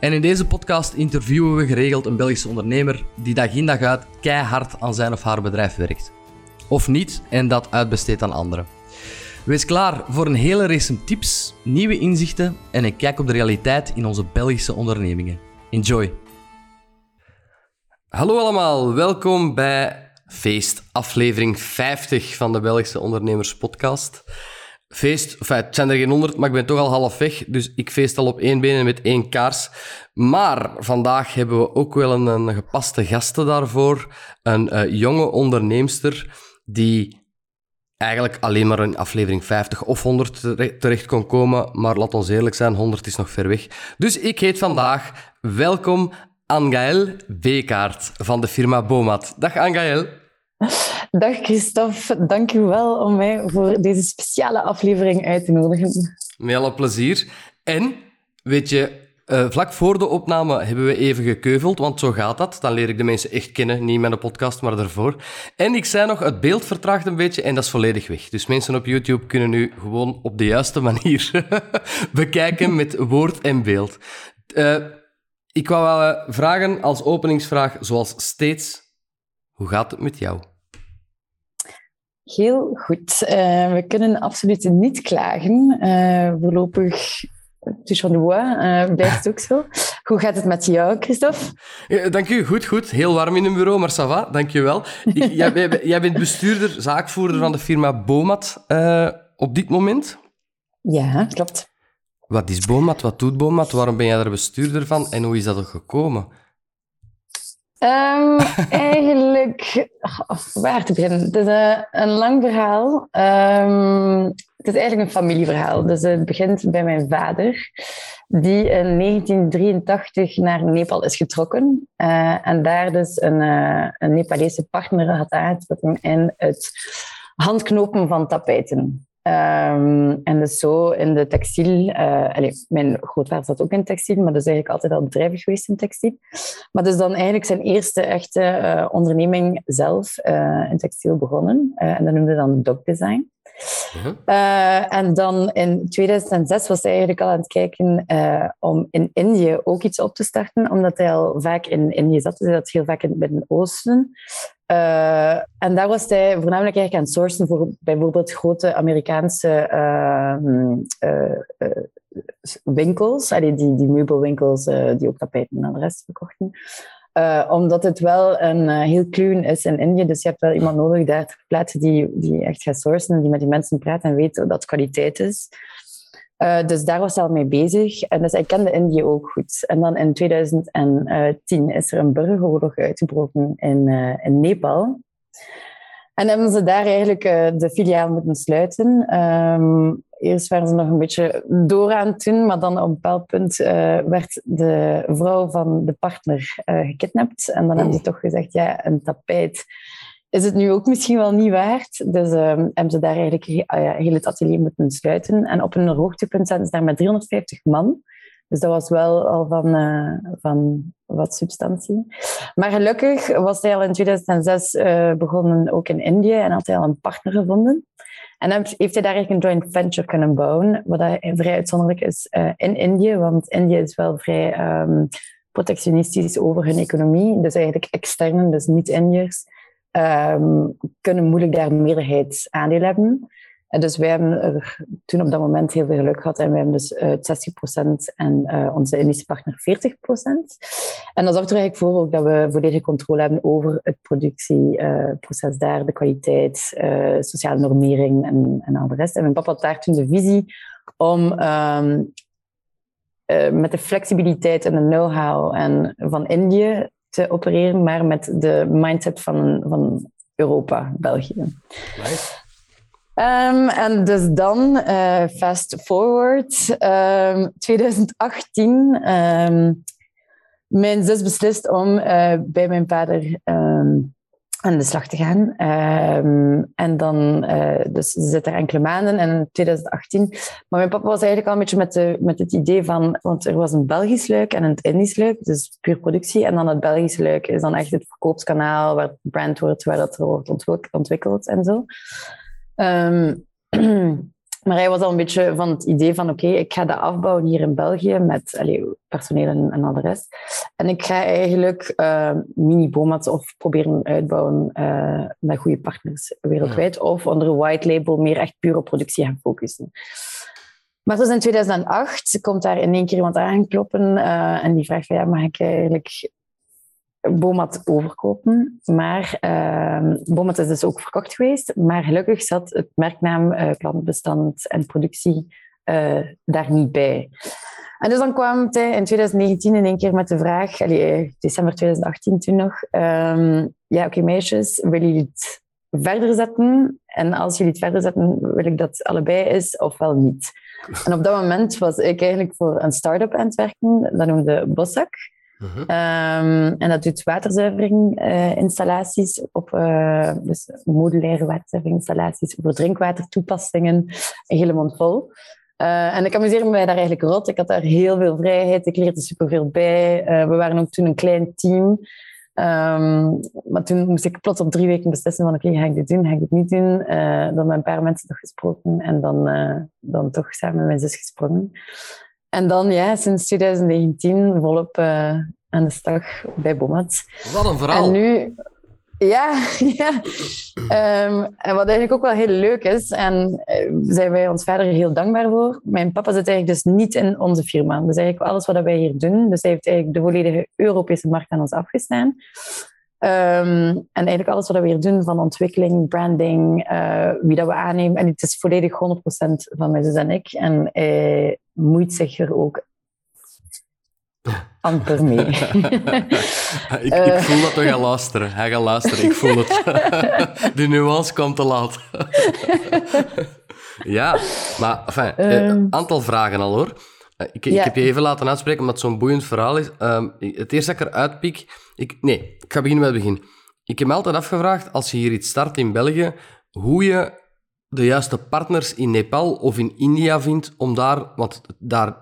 En in deze podcast interviewen we geregeld een Belgische ondernemer die dag in dag uit keihard aan zijn of haar bedrijf werkt. Of niet en dat uitbesteedt aan anderen. Wees klaar voor een hele race tips, nieuwe inzichten en een kijk op de realiteit in onze Belgische ondernemingen. Enjoy! Hallo allemaal, welkom bij Feest, aflevering 50 van de Belgische Ondernemers Podcast. Feest, enfin, het zijn er geen honderd, maar ik ben toch al half weg, dus ik feest al op één been en met één kaars. Maar vandaag hebben we ook wel een, gepaste gasten daarvoor. Een uh, jonge onderneemster die eigenlijk alleen maar in aflevering 50 of 100 terecht kon komen. Maar laat ons eerlijk zijn, 100 is nog ver weg. Dus ik heet vandaag welkom Angael Bekaert van de firma Bomat. Dag Angael. Dag Christophe, dank u wel om mij voor deze speciale aflevering uit te nodigen. Met alle plezier. En, weet je, uh, vlak voor de opname hebben we even gekeuveld, want zo gaat dat. Dan leer ik de mensen echt kennen, niet met de podcast, maar daarvoor. En ik zei nog, het beeld vertraagt een beetje en dat is volledig weg. Dus mensen op YouTube kunnen nu gewoon op de juiste manier bekijken met woord en beeld. Uh, ik wou wel uh, vragen als openingsvraag, zoals steeds, hoe gaat het met jou? Heel goed. we kunnen absoluut niet klagen. voorlopig dus van de uh, blijft ook zo. Hoe gaat het met jou, Christophe? Ja, dank u. Goed, goed. Heel warm in een bureau, maar ça va. Dank je wel. jij, jij, bent bestuurder, zaakvoerder van de firma Bomat uh, op dit moment? Ja, klopt. Wat is Bomat? Wat doet Bomat? Waarom ben jij daar bestuurder van? En hoe is dat er gekomen? Um, eigenlijk, oh, waar te beginnen? Het is uh, een lang verhaal. Um, het is eigenlijk een familieverhaal. Dus het begint bij mijn vader, die in 1983 naar Nepal is getrokken. Uh, en daar dus een, uh, een Nepalese partner had aangetrokken in het handknopen van tapijten. Um, en dus zo in de textiel... Uh, allez, mijn grootvader zat ook in textiel, maar dus eigenlijk altijd al bedrijvig geweest in textiel. Maar dus dan eigenlijk zijn eerste echte uh, onderneming zelf uh, in textiel begonnen. en dat noemde dan Dog Design. Uh, en dan in 2006 was hij eigenlijk al aan het kijken om in Indië ook iets op te starten, omdat hij al vaak in Indië zat. Dus hij zat heel vaak in het Midden-Oosten. Uh, en daar was hij voornamelijk eigenlijk aan het sourcen voor bijvoorbeeld grote Amerikaanse winkels, allee, die, die meubelwinkels die ook tapijten en de rest verkochten. Omdat het wel een heel kluwen is in Indië. Dus je hebt wel iemand nodig daar ter plaatse die, die echt gaat sourcen en die met die mensen praat en weet dat het kwaliteit is. Uh, dus daar was hij al mee bezig. En dus hij kende Indië ook goed. En dan in 2010 is er een burgeroorlog uitgebroken in, in Nepal. En hebben ze daar eigenlijk de filiaal moeten sluiten. Um, Eerst waren ze nog een beetje door aan het doen, maar dan op een bepaald punt werd de vrouw van de partner gekidnapt. En dan hebben ze toch gezegd, ja, een tapijt is het nu ook misschien wel niet waard. Dus uh, hebben ze daar eigenlijk ah heel het atelier moeten sluiten. En op een hoogtepunt zaten ze daar met 350 man. Dus dat was wel al van, uh, van wat substantie. Maar gelukkig was hij al in 2006 uh, begonnen, ook in Indië, en had hij al een partner gevonden. En dan heeft hij daar eigenlijk een joint venture kunnen bouwen, wat vrij uitzonderlijk is uh, in Indië, want Indië is wel vrij um, protectionistisch over hun economie. Dus eigenlijk externen, dus niet-Indiërs, um, kunnen moeilijk daar meerderheidsaandeel hebben. En dus wij hebben er toen op dat moment heel veel geluk gehad en wij hebben dus uh, 60% en uh, onze Indische partner 40%. En dat zorgt er eigenlijk voor ook dat we volledige controle hebben over het productieproces daar, de kwaliteit, uh, sociale normering en, en al de rest. En mijn papa had daar toen de visie om um, met de flexibiliteit en de know-how van Indië te opereren, maar met de mindset van, van Europa, België. Nice. Um, en dus dan, uh, fast forward, um, 2018 um, mijn zus beslist om eh, bij mijn vader ehm, aan de slag te gaan. Ehm, en dan, uh, dus ze zit er enkele maanden en in 2018. Maar mijn papa was eigenlijk al een beetje met, de, met het idee van, want er was een Belgisch luik en een Indisch luik, dus puur productie. En dan het Belgische luik is dan echt het verkoopskanaal waar het brand wordt, waar dat wordt ontwikkeld en zo. Um, Maar hij was al een beetje van het idee van oké, ik ga dat afbouwen hier in België met allez, personeel en, en rest. En ik ga eigenlijk uh, mini-bomats of proberen uitbouwen uh, met goede partners wereldwijd. Of onder een white label meer echt pure productie gaan focussen. Maar dus in 2008 komt daar in één keer iemand aankloppen uh, en die vraagt van ja, mag ik eigenlijk Bomat overkopen. Maar uh, Bomat is dus ook verkocht geweest. Maar gelukkig zat het merknaam, uh, klantbestand en productie uh, daar niet bij. En dus dan kwam hij in 2019 in één keer met de vraag, allee, december 2018 toen nog, um, ja oké meisjes, willen jullie het verder zetten? En als jullie het verder zetten, wil ik dat allebei is ofwel niet. En op dat moment was ik eigenlijk voor een start-up aan het werken, dat noemde Bossak. Uh um, en dat doet waterzuiveringinstallaties, uh, op uh, dus modulaire waterzuiveringinstallaties voor drinkwatertoepassingen, een hele mond vol. Uh, en ik amuseerde me daar eigenlijk rot. Ik had daar heel veel vrijheid. Ik leerde superveel bij. we waren ook toen een klein team. Um, maar toen moest ik plots op drie weken beslissen van oké, ga ik dit doen, ga ik dit niet doen. dan met een paar mensen nog gesproken en dan, dan toch samen met mijn zus gesprongen. En dan ja, sinds 2019 volop uh, aan de slag bij Bomat. Wat een verhaal. En nu, ja, ja. Um, en wat eigenlijk ook wel heel leuk is, en uh, zijn wij ons verder heel dankbaar voor. Mijn papa zit eigenlijk dus niet in onze firma. Dus eigenlijk alles wat wij hier doen, dus hij heeft eigenlijk de volledige Europese markt aan ons afgestaan. Um, en eigenlijk alles wat we hier doen, van ontwikkeling, branding, uh, wie dat we aannemen. En het is volledig 100% van mijn zus en ik. En hij moeit zich er ook amper mee. ik, ik, eh. voel dat hij gaat luisteren. Hij gaat luisteren, ik voel het. De nuance komt te laat. ja, maar enfin, een um, aantal vragen al hoor. Eh, ik, ja. ik, heb je even laten uitspreken, omdat het zo'n boeiend verhaal is. Um, het eerste dat ik eruit pik... Ik, nee, ik ga beginnen met het begin. Ik heb me altijd afgevraagd, als je hier iets start in België, hoe je de juiste partners in Nepal of in India vindt om daar... Want daar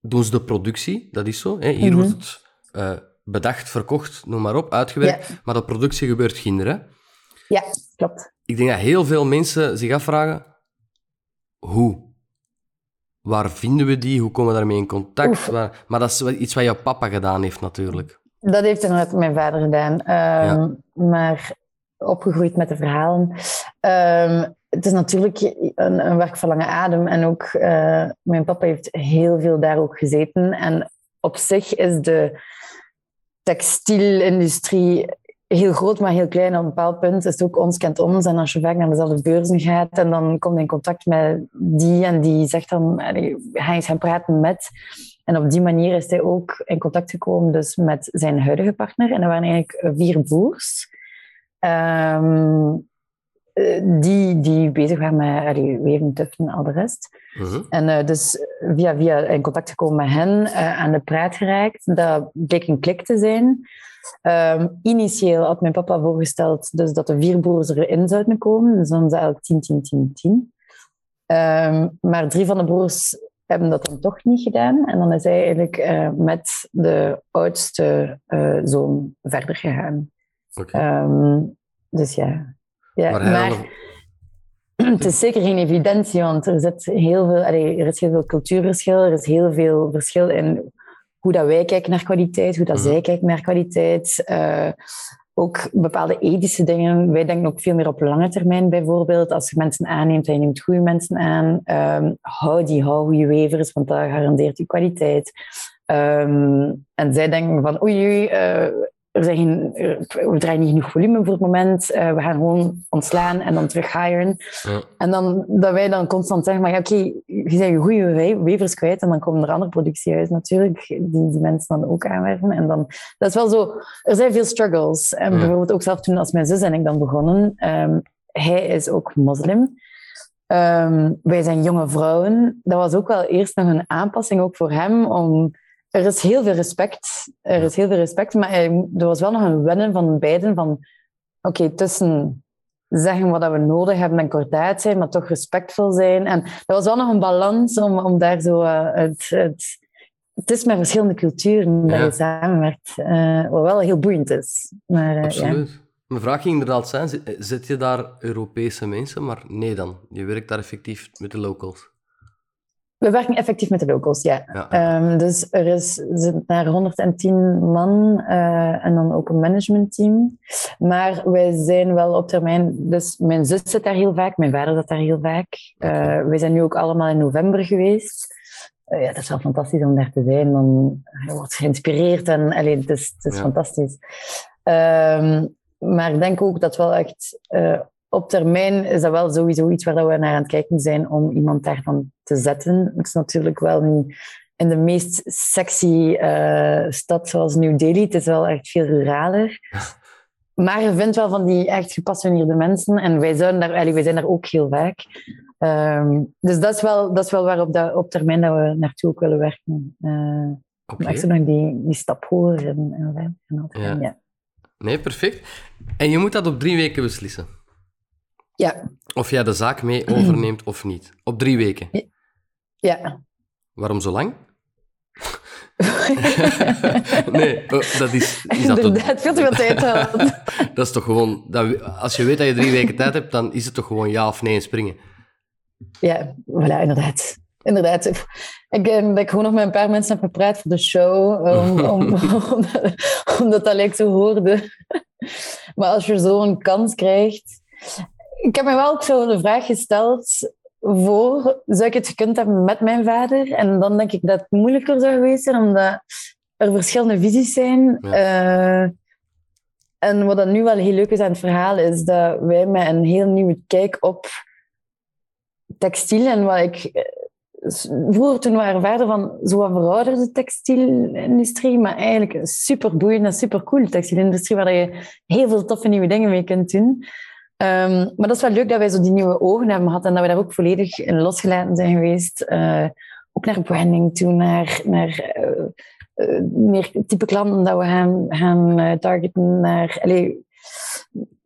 doen ze de productie, dat is zo. Hè? Hier mm -hmm. wordt het uh, bedacht, verkocht, noem maar op, uitgewerkt. Ja. Maar de productie gebeurt ginder, Ja, klopt. Ik denk dat heel veel mensen zich afvragen, hoe? Waar vinden we die? Hoe komen we daarmee in contact? Waar... Maar dat is iets wat jouw papa gedaan heeft, natuurlijk. Dat heeft inderdaad mijn vader gedaan. Um, ja. Maar opgegroeid met de verhalen. Um, het is natuurlijk een, een, werk van lange adem. En ook uh, mijn papa heeft heel veel daar ook gezeten. En op zich is de textielindustrie heel groot, maar heel klein. Op een bepaald punt is het ook ons kent ons. En als je vaak naar dezelfde beurzen gaat en dan komt je in contact met die en die zegt dan, ga eens gaan praten met. En op die manier is hij ook in contact gekomen dus met zijn huidige partner. En dat waren eigenlijk vier broers. Um, die, die bezig waren met weven, tuffen en al de rest. Uh -huh. En uh, dus via, via in contact gekomen met hen, uh, aan de praat geraakt. Dat bleek een klik te zijn. Um, initieel had mijn papa voorgesteld dus dat de vier broers erin zouden komen. Dus dan elk 10, 10, 10, 10. Um, maar drie van de broers hebben dat dan toch niet gedaan. En dan is hij eigenlijk met de oudste zoon verder gegaan. Okay. Um, dus ja. Ja maar, maar het is zeker geen evidentie, want er, zit heel veel, er is heel veel cultuurverschil. Er is heel veel verschil in hoe dat wij kijken naar kwaliteit, hoe dat mm -hmm. zij kijken naar kwaliteit. Uh, ook bepaalde ethische dingen. Wij denken ook veel meer op lange termijn bijvoorbeeld. Als je mensen aanneemt en je neemt goede mensen aan, um, hou die, hou goede wevers, want dat garandeert je kwaliteit. Um, en zij denken van, oei, oei uh, er zijn geen, we draaien niet genoeg volume voor het moment. Uh, we gaan gewoon ontslaan en dan terug hiren. Ja. En dan, dat wij dan constant zeggen, maar ja, oké, okay, je zijn je goede wevers kwijt en dan komen er andere productiehuizen natuurlijk, die die mensen dan ook aanwerven. En dan, dat is wel zo, er zijn veel struggles. En ja. bijvoorbeeld ook zelf toen als mijn zus en ik dan begonnen, um, hij is ook moslim. Um, wij zijn jonge vrouwen. Dat was ook wel eerst nog een aanpassing ook voor hem om er is heel veel respect. Er is heel veel respect, maar er was wel nog een wennen van beiden. Van, oké, tussen zeggen wat we nodig hebben en kort zijn, maar toch respectvol zijn. En er was wel nog een balans om, om daar zo uh, het, het, het is met verschillende culturen dat je samenwerkt, uh, wat wel heel boeiend is. Maar, uh, Absoluut. Ja. Mijn vraag ging inderdaad zijn, zit je daar Europese mensen? Maar nee dan, je werkt daar effectief met de locals. We werken effectief met de locals, ja. ja. Um, dus er is, zit naar 110 man uh, en dan ook een managementteam. Maar wij zijn wel op termijn... Dus mijn zus zit daar heel vaak, mijn vader zit daar heel vaak. Okay. Uh, wij zijn nu ook allemaal in november geweest. Uh, ja, dat is wel fantastisch om daar te zijn. Dan je wordt geïnspireerd en allee, het is, het is ja. fantastisch. Um, maar ik denk ook dat wel echt op termijn is dat wel sowieso iets waar we naar aan het kijken zijn om iemand daarvan te zetten. Het is natuurlijk wel niet in de meest sexy uh, stad zoals New Delhi. Het is wel echt veel ruraler. Maar je vindt wel van die echt gepassioneerde mensen. En wij, zouden daar, allee, wij zijn daar ook heel vaak. Um, dus dat is wel, dat is wel waar op, dat, op termijn dat we naartoe ook willen werken. Uh, okay. Echt zo nog die, die stap hoger en, en, en ja. ja. Nee, perfect. En je moet dat op drie weken beslissen. Ja. Of jij de zaak mee overneemt of niet. Op drie weken. Ja. Waarom zo lang? nee, oh, dat is... is dat Inderdaad, veel te veel tijd dat is toch gewoon... Dat, als je weet dat je drie weken tijd hebt, dan is het toch gewoon ja of nee en springen? Ja, voilà, inderdaad. Inderdaad. Ik denk dat ik gewoon nog met een paar mensen heb gepraat voor de show, om, om, omdat dat lijkt zo hoorde. Maar als je zo een kans krijgt ik heb me wel ook zo de vraag gesteld voor, zou ik het gekund hebben met mijn vader? En dan denk ik dat het moeilijker zou geweest zijn, omdat er verschillende visies zijn. Uh, en wat dan nu wel heel leuk is aan het verhaal, is dat wij met een heel nieuwe kijk op textiel en wat ik eh, vroeger toen we ervaren van zo'n verouderde textielindustrie, maar eigenlijk een super boeiende en super cool textielindustrie waar je heel veel toffe nieuwe dingen mee kunt doen. Um, maar dat is wel leuk dat wij zo die nieuwe ogen hebben gehad en dat we daar ook volledig in losgelaten zijn geweest. Uh, ook naar branding toe, naar, naar uh, uh, meer type klanten dat we gaan, gaan targeten, naar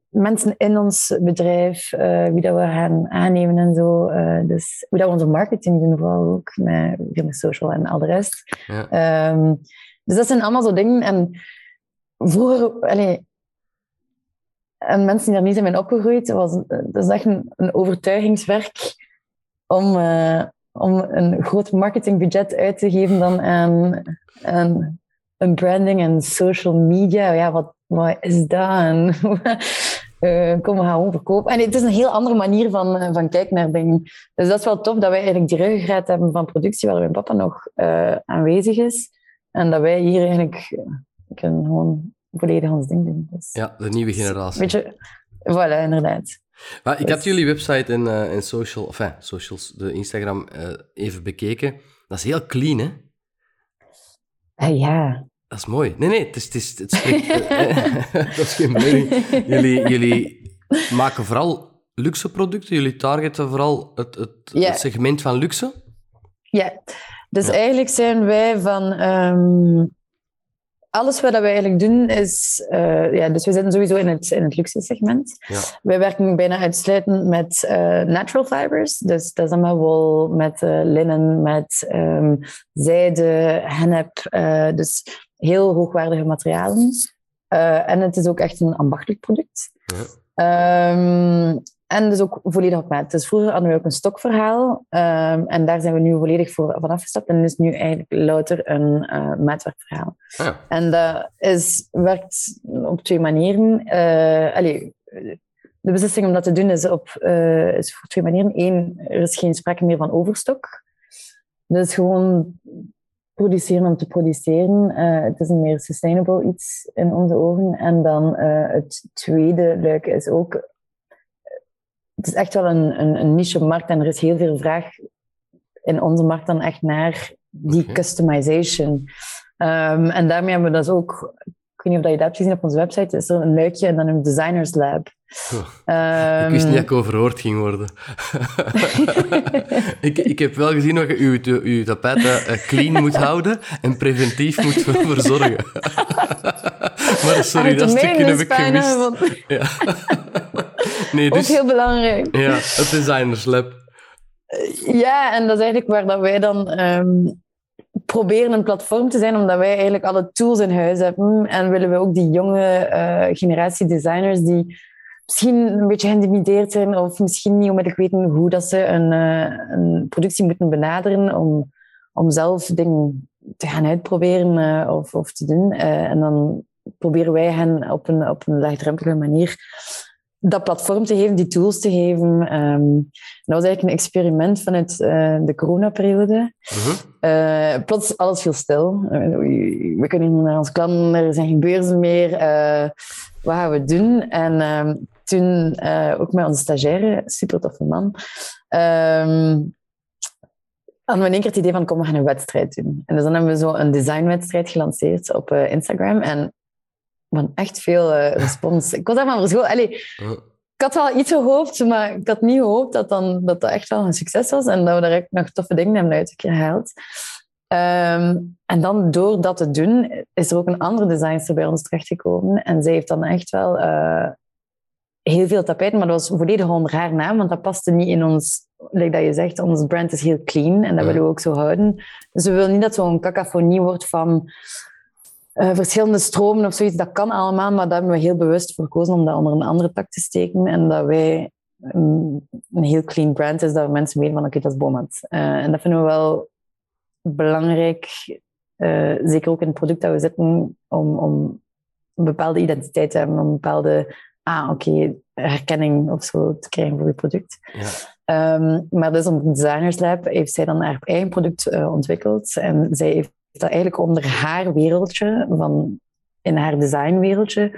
mensen in ons bedrijf, wie dat we gaan aannemen en zo. dus hoe dat we onze marketing doen, vooral ook met, met social en al de rest. Ja. Um, dus dat zijn allemaal zo dingen. En vroeger, allee, en mensen die daar niet zijn mee opgegroeid, was, dat is echt een, overtuigingswerk om, uh, om een groot marketingbudget uit te geven dan aan, aan een branding en social media. Ja, wat, wat is dat? En, uh, kom, we gaan gewoon. En het is een heel andere manier van, eh, van kijken naar dingen. Dus dat is wel tof dat wij eigenlijk die ruggengraat hebben van productie, waar mijn papa nog aanwezig is. En dat wij hier eigenlijk kunnen gewoon volledig ons ding doen. Dus. Ja, de nieuwe generatie. Weet je, voilà, inderdaad. Maar ik dus. had jullie website en, uh, en social, enfin, socials, de Instagram, uh, even bekeken. Dat is heel clean, hè? Uh, ja. Dat is mooi. Nee, nee, het, is, het, is, het spreekt... dat is geen bedoeling. Jullie, jullie maken vooral luxe producten. Jullie targeten vooral het, het, yeah. het segment van luxe. Ja, dus ja. eigenlijk zijn wij van... Um, alles wat we eigenlijk doen is... Uh, ja, dus we zitten sowieso in het, in het luxe segment. Ja. Wij werken bijna uitsluitend met uh, natural fibers. Dus dat is allemaal wol, met uh, linnen, met um, zijde, hennep. dus heel hoogwaardige materialen. en het is ook echt een ambachtelijk product. Ja. Um, en dus ook volledig op maat. Dus vroeger hadden we ook een stokverhaal. Um, en daar zijn we nu volledig voor, van afgestapt. En is nu eigenlijk louter een uh, maatwerkverhaal. Ah. En dat is, werkt op twee manieren. Uh, allee, de beslissing om dat te doen is, op, uh, is voor twee manieren. Eén, er is geen sprake meer van overstok. Dus gewoon produceren om te produceren. het is een meer sustainable iets in onze ogen. En dan het tweede luik is ook het is echt wel een, een, een niche-markt en er is heel veel vraag in onze markt dan echt naar die okay. customization. Um, en daarmee hebben we dus ook weet niet of je dat hebt gezien op onze website, is er een luikje en dan een Designers Lab. ik wist niet dat ik overhoord ging worden. ik, ik heb wel gezien dat je je, je tapijt eh, clean moet houden en preventief moet verzorgen. maar sorry, dat stukje heb ik gemist. Want... Ja. Nee, dus... Ook heel belangrijk. Ja, het Designers Lab. Ja, en dat is eigenlijk waar dat wij dan um, proberen een platform te zijn, omdat wij eigenlijk alle tools in huis hebben. En willen we ook die jonge uh, generatie designers die misschien een beetje geïntimideerd zijn of misschien niet onmiddellijk weten hoe dat ze een, uh, een productie moeten benaderen om, om zelf dingen te gaan uitproberen uh, of, of te doen. en dan proberen wij hen op een, op een laagdrempelige manier dat platform te geven, die tools te geven. Um, dat was eigenlijk een experiment vanuit uh, de coronaperiode. Uh uh, plots alles viel stil. we kunnen niet naar ons klanten, er zijn geen beurzen meer. Wat gaan we doen? En um, toen ook met onze stagiaire, super toffe man, um, hadden we in één keer het idee van kom, we gaan een wedstrijd doen. En dus dan hebben we zo een designwedstrijd gelanceerd op Instagram. En van echt veel uh, respons. ik was daarvan verschoten. Allee, ik had wel iets gehoopt, maar ik had niet gehoopt dat dan, dat, dat echt wel een succes was en dat we daar nog toffe dingen hebben uitgehaald. Um, en dan door dat te doen, is er ook een andere designster bij ons terechtgekomen. En zij heeft dan echt wel uh, heel veel tapijten, maar dat was volledig onder haar naam, want dat paste niet in ons, like dat je zegt, ons brand is heel clean en dat willen we ook zo houden. Dus we willen niet dat zo'n cacophonie wordt van uh, verschillende stromen of zoiets. Dat kan allemaal, maar daar hebben we heel bewust voor gekozen om dat onder een andere tak te steken. En dat wij een, een heel clean brand is, dat mensen weten van oké, dat is Bomad. Uh, en dat vinden we wel belangrijk, uh, zeker ook in het product dat we zitten, om, om een bepaalde identiteit te hebben, om een bepaalde ah, oké, herkenning of zo te krijgen voor je product. Ja. Um, maar dus op het Designers Lab heeft zij dan haar eigen product uh, ontwikkeld. En zij heeft dat eigenlijk onder haar wereldje, van, in haar designwereldje,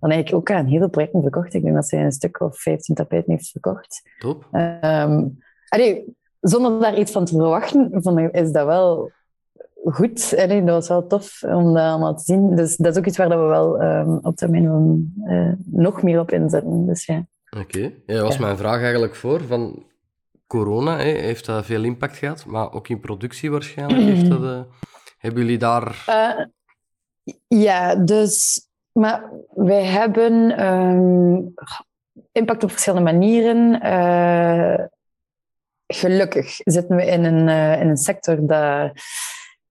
dan eigenlijk ook aan heel veel projecten verkocht. Ik denk dat zij een stuk of 15 tapijten heeft verkocht. Top. Um, zonder daar iets van te verwachten, ik, is dat wel goed. Allee, dat was wel tof om dat allemaal te zien. Dus dat is ook iets waar we wel um, op termijn uh, nog meer op inzetten. Dus, ja. Oké, okay. ja, dat was mijn vraag eigenlijk voor. Van corona hè, heeft dat veel impact gehad, maar ook in productie waarschijnlijk heeft dat... Uh hebben jullie daar... Uh, ja, dus... Maar wij hebben um, impact op verschillende manieren. Uh, gelukkig zitten we in een, uh, in een sector dat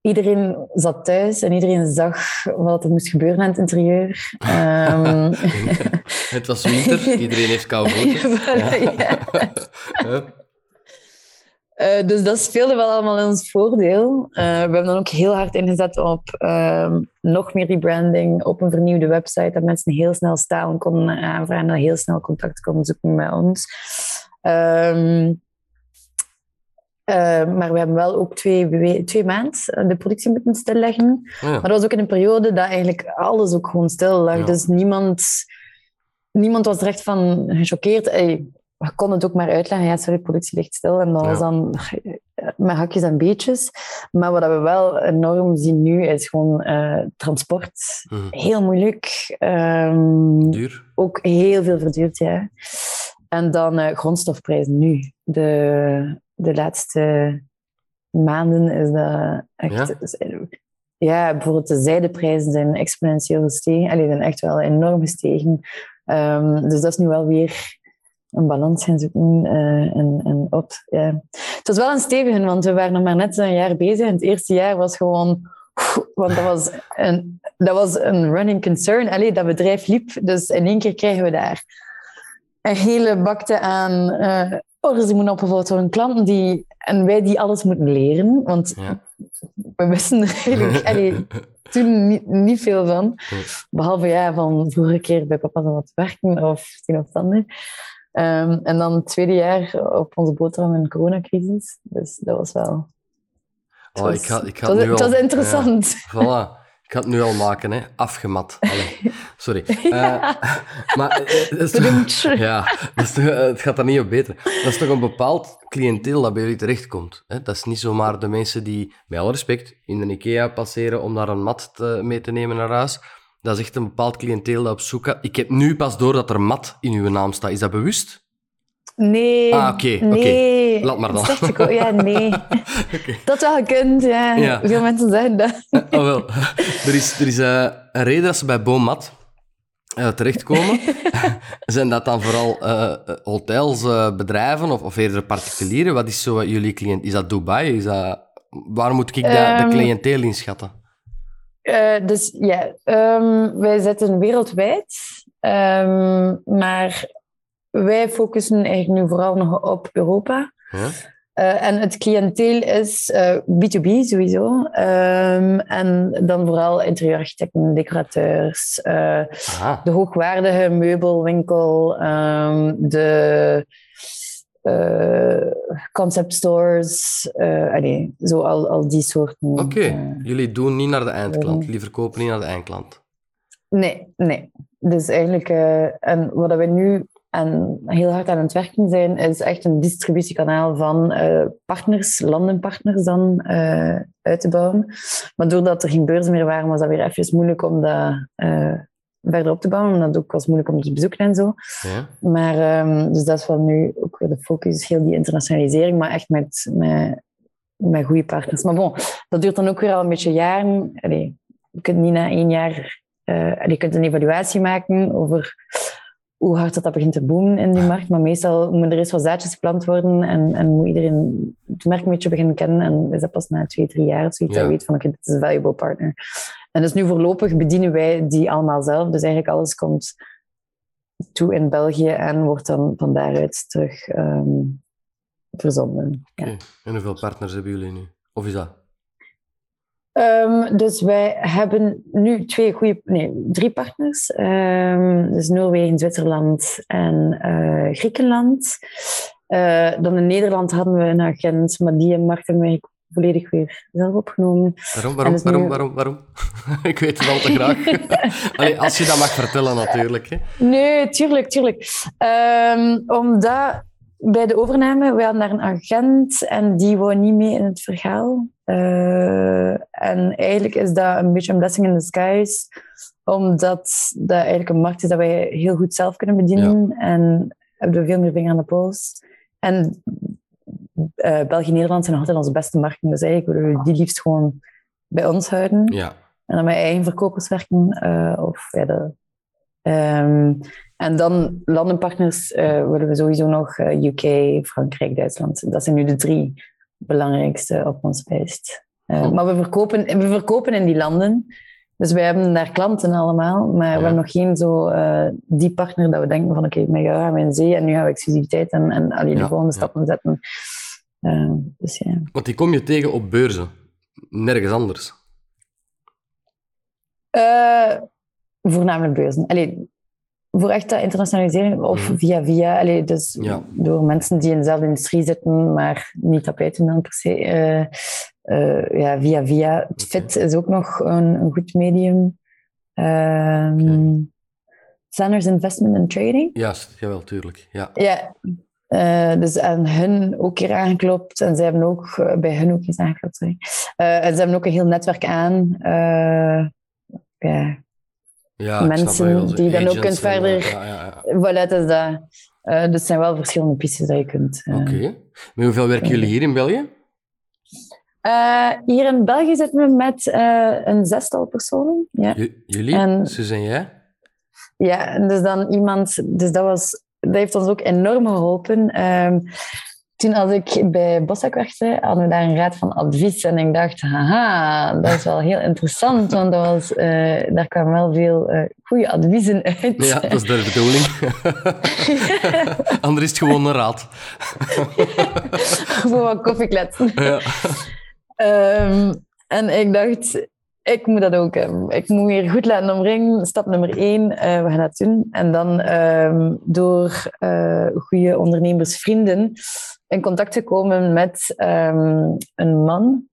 iedereen zat thuis en iedereen zag wat er moest gebeuren aan het interieur. Um... het was winter, iedereen heeft koude voeten. ja. ja. Uh, dus dat speelde wel allemaal in ons voordeel. Uh, we hebben dan ook heel hard ingezet op uh, nog meer rebranding, op een vernieuwde website, dat mensen heel snel staan konden aanvragen en heel snel contact konden zoeken met ons. Um, maar we hebben wel ook twee, twee maanden de productie moeten stilleggen. Ja. Maar dat was ook in een periode dat eigenlijk alles ook gewoon stil lag. Ja. Dus niemand, niemand was er echt van gechoqueerd. We konden het ook maar uitleggen. Ja, sorry, productie ligt stil. En dat was dan met hakjes en beetjes. Maar wat we wel enorm zien nu, is gewoon uh, transport. Mhm. Heel moeilijk. Um, Duur. Ook heel veel verduurd, ja. En dan uh, grondstofprijzen nu. De, de laatste maanden is dat echt... Ja? ja, bijvoorbeeld de zijdeprijzen zijn exponentieel gestegen. Allee, zijn echt wel enorm gestegen. Um, dus dat is nu wel weer een balans gaan zoeken uh, en, en op. Het was wel een stevige, want we waren nog maar net een jaar bezig. En het eerste jaar was gewoon... Want dat was een, dat was een running concern. Allee, dat bedrijf liep. Dus in één keer krijgen we daar een hele bakte aan uh, orders die moeten opgevolgd worden. Klanten die... En wij die alles moeten leren. Want ja. we wisten er eigenlijk allee, toen niet, niet, veel van. Behalve ja, van vorige keer bij papa wat werken of tien of ander. Um, en dan het tweede jaar op onze boterham in de coronacrisis. Dus dat was wel... Het oh, was, ik ga, ik ga het, was, het was interessant. Ja, voilà. Ik ga het nu al maken, hè. Afgemat. Allee, sorry. Uh, maar uh, is toch, ja, is toch, uh, het gaat er niet op beter. Dat is toch een bepaald cliënteel dat bij jullie terechtkomt. Hè? Dat is niet zomaar de mensen die, met alle respect, in de IKEA passeren om daar een mat te, mee te nemen naar huis. Dat is echt een bepaald cliënteel dat op zoek gaat. Ik heb nu pas door dat er mat in uw naam staat. Is dat bewust? Nee. Ah, oké. nee. Laat maar dan. Slecht ja, nee. Dat wel gekund, ja. Ja. Veel mensen zeggen dat. Oh, wel. Er is, er is eh, een reden dat ze bij Boommat eh, terechtkomen. Zijn dat dan vooral eh, hotels, eh, bedrijven of, of eerder particulieren? Wat is zo jullie cliënt? Is dat Dubai? Is dat... Waar moet ik de, de Ehm, cliënteel inschatten? Eh, dus ja, ehm, wij zitten wereldwijd. Ehm, maar wij focussen eigenlijk nu vooral nog op Europa. Ja? Eh, en het cliënteel is eh, B2B sowieso. Ehm, en dan vooral interieurarchitecten, decorateurs, eh, de hoogwaardige meubelwinkel, de eh, concept stores, eh, allee, zo al, al die soorten. Oké, eh, jullie doen niet naar de eindklant. ehm, Jullie verkopen niet naar de eindklant. Nee, nee. Dus eigenlijk, en wat we nu en heel hard aan het werken zijn, is echt een distributiekanaal van partners, landenpartners dan uit te bouwen. Maar doordat er geen beurzen meer waren, was dat weer even moeilijk om dat verder op te bouwen. Omdat het ook was moeilijk om te bezoeken en zo. Ja? Maar ehm, dus dat is wel nu ook weer de focus, heel die internationalisering, maar echt met, met, met goede partners. Maar bon, dat duurt dan ook weer al een beetje jaren. Allee, je kunt niet na één jaar... eh, je kunt een evaluatie maken over hoe hard dat, dat begint te boomen in die markt. Maar meestal moeten er eerst wat zaadjes geplant worden en, en moet iedereen het merk een beetje beginnen kennen. En is dat pas na twee, drie jaar of zoiets Ja. dat je weet van oké, dit is een valuable partner. En dus nu voorlopig bedienen wij die allemaal zelf. Dus eigenlijk alles komt toe in België en wordt dan van daaruit terug ehm, verzonden. Ja. En hoeveel partners hebben jullie nu? Of is dat? Ehm, dus wij hebben nu twee goede, nee, drie partners. Ehm, dus Noorwegen, Zwitserland en eh, Griekenland. Eh, dan in Nederland hadden we een agent, maar die hebben wij volledig weer zelf opgenomen. Waarom, waarom, dus waarom, nu- waarom, waarom? ik weet het al te graag. Allee, als je dat mag vertellen, natuurlijk. Hè. Nee, tuurlijk, tuurlijk. Ehm, omdat bij de overname, we hadden daar een agent en die wou niet mee in het verhaal. Eh, en eigenlijk is dat een beetje een blessing in disguise, omdat dat eigenlijk een markt is dat wij heel goed zelf kunnen bedienen en hebben we veel meer vinger aan de pols. En eh, België en Nederland zijn altijd onze beste markten, dus eigenlijk willen we die liefst gewoon bij ons houden. Ja. En dan met eigen verkopers werken. eh, of, ja, de, ehm, en dan landenpartners eh, willen we sowieso nog UK, Frankrijk, Duitsland. Dat zijn nu de drie belangrijkste op ons lijst. Oh. Maar we verkopen, we verkopen in die landen. Dus wij hebben daar klanten allemaal, maar Ja. we hebben nog geen zo die partner dat we denken van oké, met jou gaan we in zee en nu gaan we exclusiviteit en, en alleen Ja, de volgende ja. stappen zetten. Dus ja. Want die kom je tegen op beurzen. Nergens anders. Eh, voornamelijk beurzen. Allee, voor echt dat internationalisering of Mhm. via via. Allee, dus Ja. door mensen die in dezelfde industrie zitten, maar niet tapijten dan per se. Eh, ja, via via. Fit is ook nog een, een goed medium. Ehm Sanders Investment and Trading. Juist, jawel, tuurlijk. Ja. Ja, eh, dus aan hun ook keer aangeklopt. En zij hebben ook eh, bij hun ook iets aangeklopt. Sorry. Eh, en ze hebben ook een heel netwerk aan. ja, Mensen die dan ook kunt verder- Ja, ja, ja. voilà, dat is dat. Dus het zijn wel verschillende pistes dat je kunt. Oké. Met hoeveel werken jullie hier in België? Hier in België zitten we met een zestal personen. Ja. J- jullie, En- Suus en jij? Ja, dus dan iemand, dus dat, was, dat heeft ons ook enorm geholpen. Ehm, toen als ik bij Bossak werkte, hadden we daar een raad van advies. En ik dacht, haha, dat is wel heel interessant, want dat was, eh, daar kwamen wel veel eh, goede adviezen uit. Ja, dat is de bedoeling. Anders is het gewoon een raad. Voor wat koffiekletsen. Ja. Ehm, en ik dacht, ik moet dat ook hebben. Ik moet hier goed laten omringen. Stap nummer één, eh, we gaan dat doen. En dan ehm, door eh goede ondernemersvrienden in contact te komen met ehm, een man.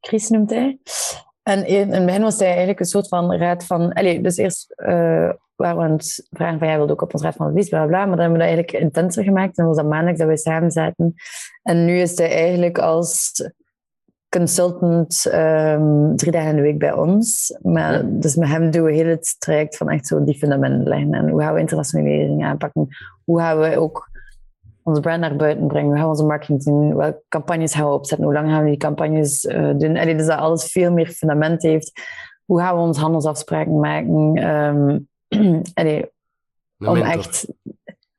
Chris noemt hij. En in het begin was hij eigenlijk een soort van raad van... Allez, dus eerst eh, waren we aan het vragen van... Jij wilde ook op ons raad van advies, bla bla. Maar dan hebben we dat eigenlijk intenser gemaakt. En was dat maandelijks dat we samen zaten. En nu is hij eigenlijk als consultant ehm, drie dagen in de week bij ons. Maar, Dus met hem doen we heel het traject van echt zo die fundamenten leggen. En hoe gaan we internationalisering aanpakken? Hoe gaan we ook onze brand naar buiten brengen? Hoe gaan we onze marketing doen? Welke campagnes gaan we opzetten? Hoe lang gaan we die campagnes uh, doen? En dus dat alles veel meer fundament heeft. Hoe gaan we onze handelsafspraken maken? Um, allee, om echt...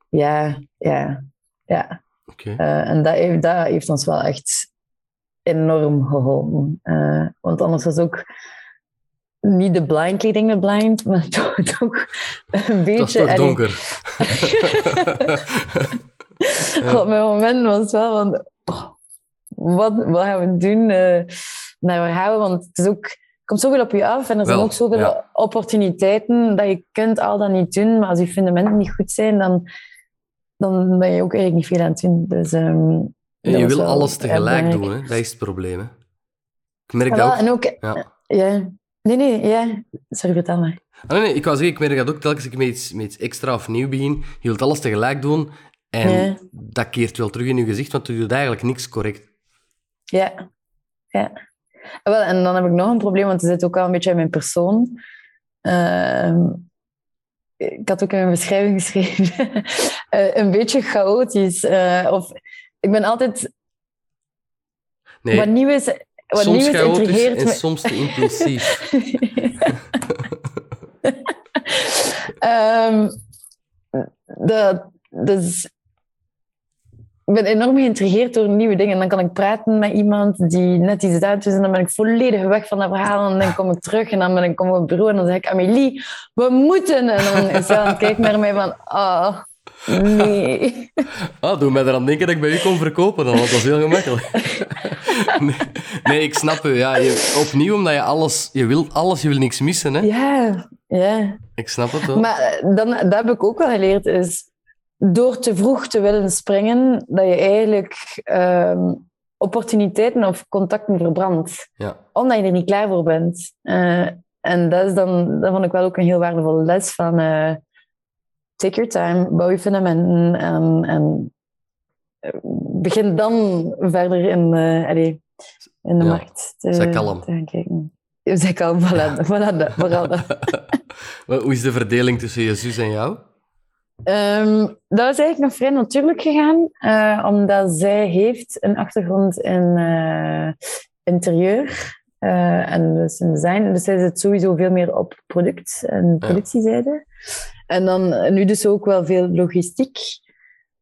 Ja, ja, ja. Okay. Uh, en dat heeft, dat heeft ons wel echt enorm geholpen. Uh, want anders was ook niet de blind leading the blind, maar toch, toch een beetje... Het was toch donker. ja. Op mijn moment was het wel van... Oh, wat, wat gaan we doen? Uh, naar waar gaan we? Want het is ook komt zoveel op je af en er zijn ook zoveel ja. opportuniteiten dat je kunt al dat niet doen. Maar als je fundamenten niet goed zijn, dan, dan ben je ook eigenlijk niet veel aan het doen. Dus, um, je wil alles tegelijk doen, hè? dat is het probleem. Hè? Ik merk dat ook. En ook ja. ja. Nee, nee, ja. Sorry, vertel maar. Ah, nee, nee, ik wou zeggen, ik merk dat ook telkens ik met iets, met iets extra of nieuw begin. Je wilt alles tegelijk doen en ja. dat keert wel terug in je gezicht, want je doet eigenlijk niks correct. Ja, ja. Wel, en dan heb ik nog een probleem, want het zit ook al een beetje in mijn persoon. Uh, ik had ook in mijn beschrijving geschreven, uh, een beetje chaotisch. Uh, of ik ben altijd... Nee, wat nieuw is, wat soms nieuw is chaotisch en me... soms te impulsief. um, dat, dus ik ben enorm geïntrigeerd door nieuwe dingen. En dan kan ik praten met iemand die net iets uit is. En dan ben ik volledig weg van dat verhaal. En dan kom ik terug en dan ben ik kom op het bureau. En dan zeg ik, Amélie, we moeten. En dan is hij aan het kijken naar mij van, ah, oh, nee. Ah, doe mij eraan denken dat ik bij u kon verkopen. Dan, want dat is heel gemakkelijk. nee, nee, ik snap u. Ja, je, opnieuw, omdat je alles... Je wilt alles, je wil niks missen, hè? Ja, ja. Ik snap het wel. Maar dan, dat heb ik ook wel geleerd, is door te vroeg te willen springen, dat je eigenlijk um, opportuniteiten of contacten verbrandt. Ja. Omdat je er niet klaar voor bent. Uh, en dat, is dan, dat vond ik wel ook een heel waardevolle les van uh, take your time, bouw je fundamenten en, en begin dan verder in, uh, allee, in de Ja. markt te, Zij kalm. te gaan kijken. Zij kalm, voilà. Maar Hoe is de verdeling tussen je zus en jou? Ehm, dat is eigenlijk nog vrij natuurlijk gegaan, eh, omdat zij heeft een achtergrond in eh, interieur eh, en dus in design. Dus zij zit sowieso veel meer op product- en productiezijde. En dan nu dus ook wel veel logistiek.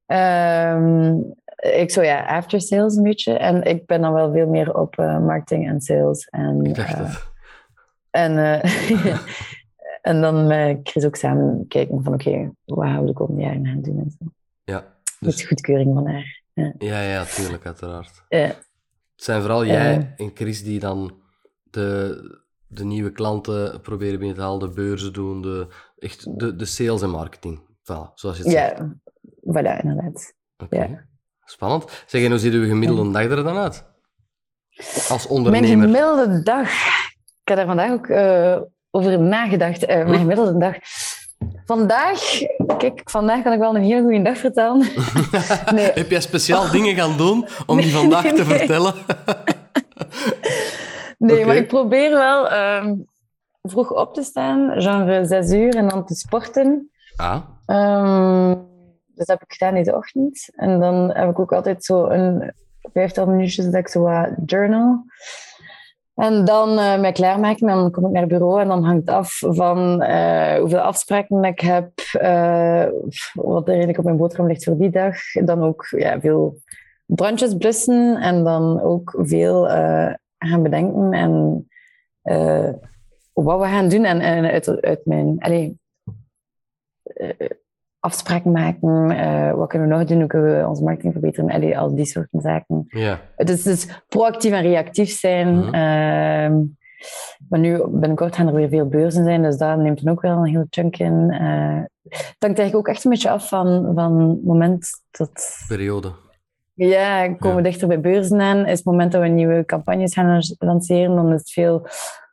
Ehm, ik zo ja, after sales een beetje. En ik ben dan wel veel meer op marketing en sales. En, het. en, eh, en dan met Chris ook samen kijken van oké, wat gaan we de komende jaren gaan doen en zo. Ja, Met dus, goedkeuring van haar. Ja. ja, ja, tuurlijk, uiteraard. Ja. Het zijn vooral jij Eh. en Chris die dan de, de nieuwe klanten proberen binnen te halen, de beurzen doen, de, echt de, de sales en marketing. Voilà, zoals je het zegt. ja, voilà, inderdaad. Oké. ja. Spannend. Zeg, en hoe ziet uw gemiddelde dag er dan uit? Als Mijn ondernemer. gemiddelde dag, ik heb daar vandaag ook eh, over nagedacht. Eh, mijn gemiddelde dag. Vandaag, kijk, vandaag kan ik wel een heel goede dag vertellen. nee, Heb jij speciaal dingen gaan doen om die vandaag nee, te vertellen? nee maar ik probeer wel ehm, vroeg op te staan, genre zes uur, en dan te sporten. ah, Ehm, dus dat heb ik gedaan in de ochtend. En dan heb ik ook altijd zo een vijftal minuutjes dat ik zo wat journal. En dan eh mij klaarmaken, dan kom ik naar het bureau en dan hangt het af van eh, hoeveel afspraken ik heb, eh, wat er eigenlijk op mijn boterham ligt voor die dag. Dan ook ja, veel brandjes blussen en dan ook veel gaan bedenken en eh, wat we gaan doen. En, en uit, uit mijn... Allee, eh, afspraken maken, eh, wat kunnen we nog doen, hoe kunnen we onze marketing verbeteren, allee, al die soorten zaken. ja. Het is dus proactief en reactief zijn. Ehm, maar nu, binnenkort gaan er weer veel beurzen zijn, dus daar neemt dan ook wel een heel chunk in. Het hangt eigenlijk ook echt een beetje af van, van moment tot... Periode. Ja, komen Ja. dichter bij beurzen aan. Is het moment dat we nieuwe campagnes gaan lanceren, dan is het veel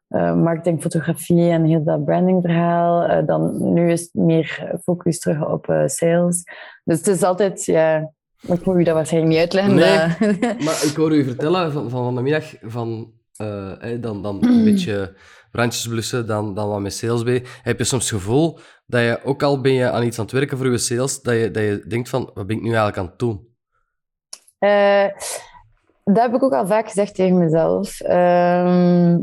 eh, marketing, fotografie en heel dat brandingverhaal. Eh, dan, nu is het meer focus terug op eh, sales. Dus het is altijd, ja... Ik moet u dat waarschijnlijk niet uitleggen. Nee, maar ik hoorde u vertellen van, van de middag van uh, dan, dan een beetje brandjes blussen, dan, dan wat met sales bij. Heb je soms het gevoel dat je, ook al ben je aan iets aan het werken voor je sales, dat je, dat je denkt van, wat ben ik nu eigenlijk aan het doen? Uh, dat heb ik ook al vaak gezegd tegen mezelf. Uh,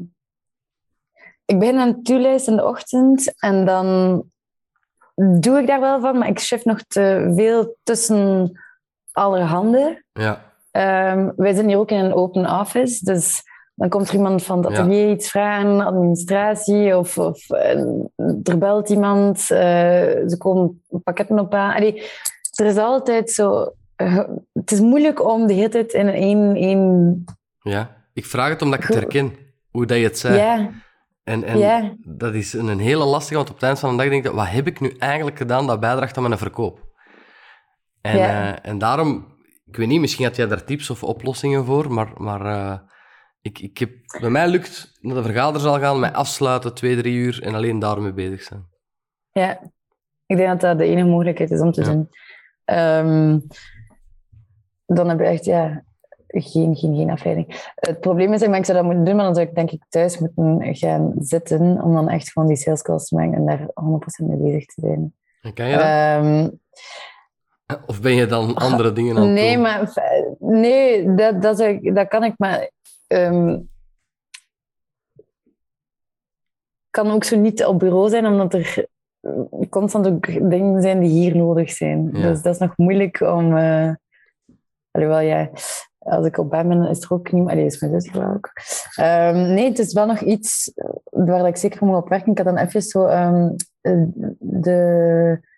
ik begin aan het toelijsten in de ochtend en dan doe ik daar wel van, maar ik shift nog te veel tussen allerhande. Ja. Um, wij zitten hier ook in een open office, dus dan komt er iemand van het atelier ja. iets vragen, administratie, of, of uh, er belt iemand, uh, ze komen pakketten op aan. Allee, er is altijd zo... Uh, het is moeilijk om de hele tijd in één... één... Ja, ik vraag het omdat ik het herken, hoe dat je het zei. Ja. En, en ja. dat is een hele lastige, want op het eind van de dag denk ik, wat heb ik nu eigenlijk gedaan dat bijdraagt aan mijn verkoop? En, Ja. en daarom, ik weet niet, misschien had jij daar tips of oplossingen voor, maar... maar ik, ik heb, bij mij lukt naar de vergaderzaal gaan, mij afsluiten, twee, drie uur en alleen daarmee bezig zijn. Ja, ik denk dat dat de enige mogelijkheid is om te Ja. doen. Um, dan heb je echt ja, geen, geen, geen afleiding. Het probleem is, ik zou dat moeten doen, maar dan zou ik denk ik thuis moeten gaan zitten om dan echt gewoon die sales calls te maken en daar 100% mee bezig te zijn. En kan je dat? Um, of ben je dan andere dingen aan het nee, doen? maar nee, dat, dat, ik, dat kan ik maar. Um, kan ook zo niet op bureau zijn, omdat er constant ook dingen zijn die hier nodig zijn. Ja. Dus dat is nog moeilijk om. Uh, alhoewel, ja, als ik op bed ben, is er ook niet. Allee, is mijn zus wel ook. Um, nee, het is wel nog iets waar ik zeker moet op werken. Ik had dan even zo um, de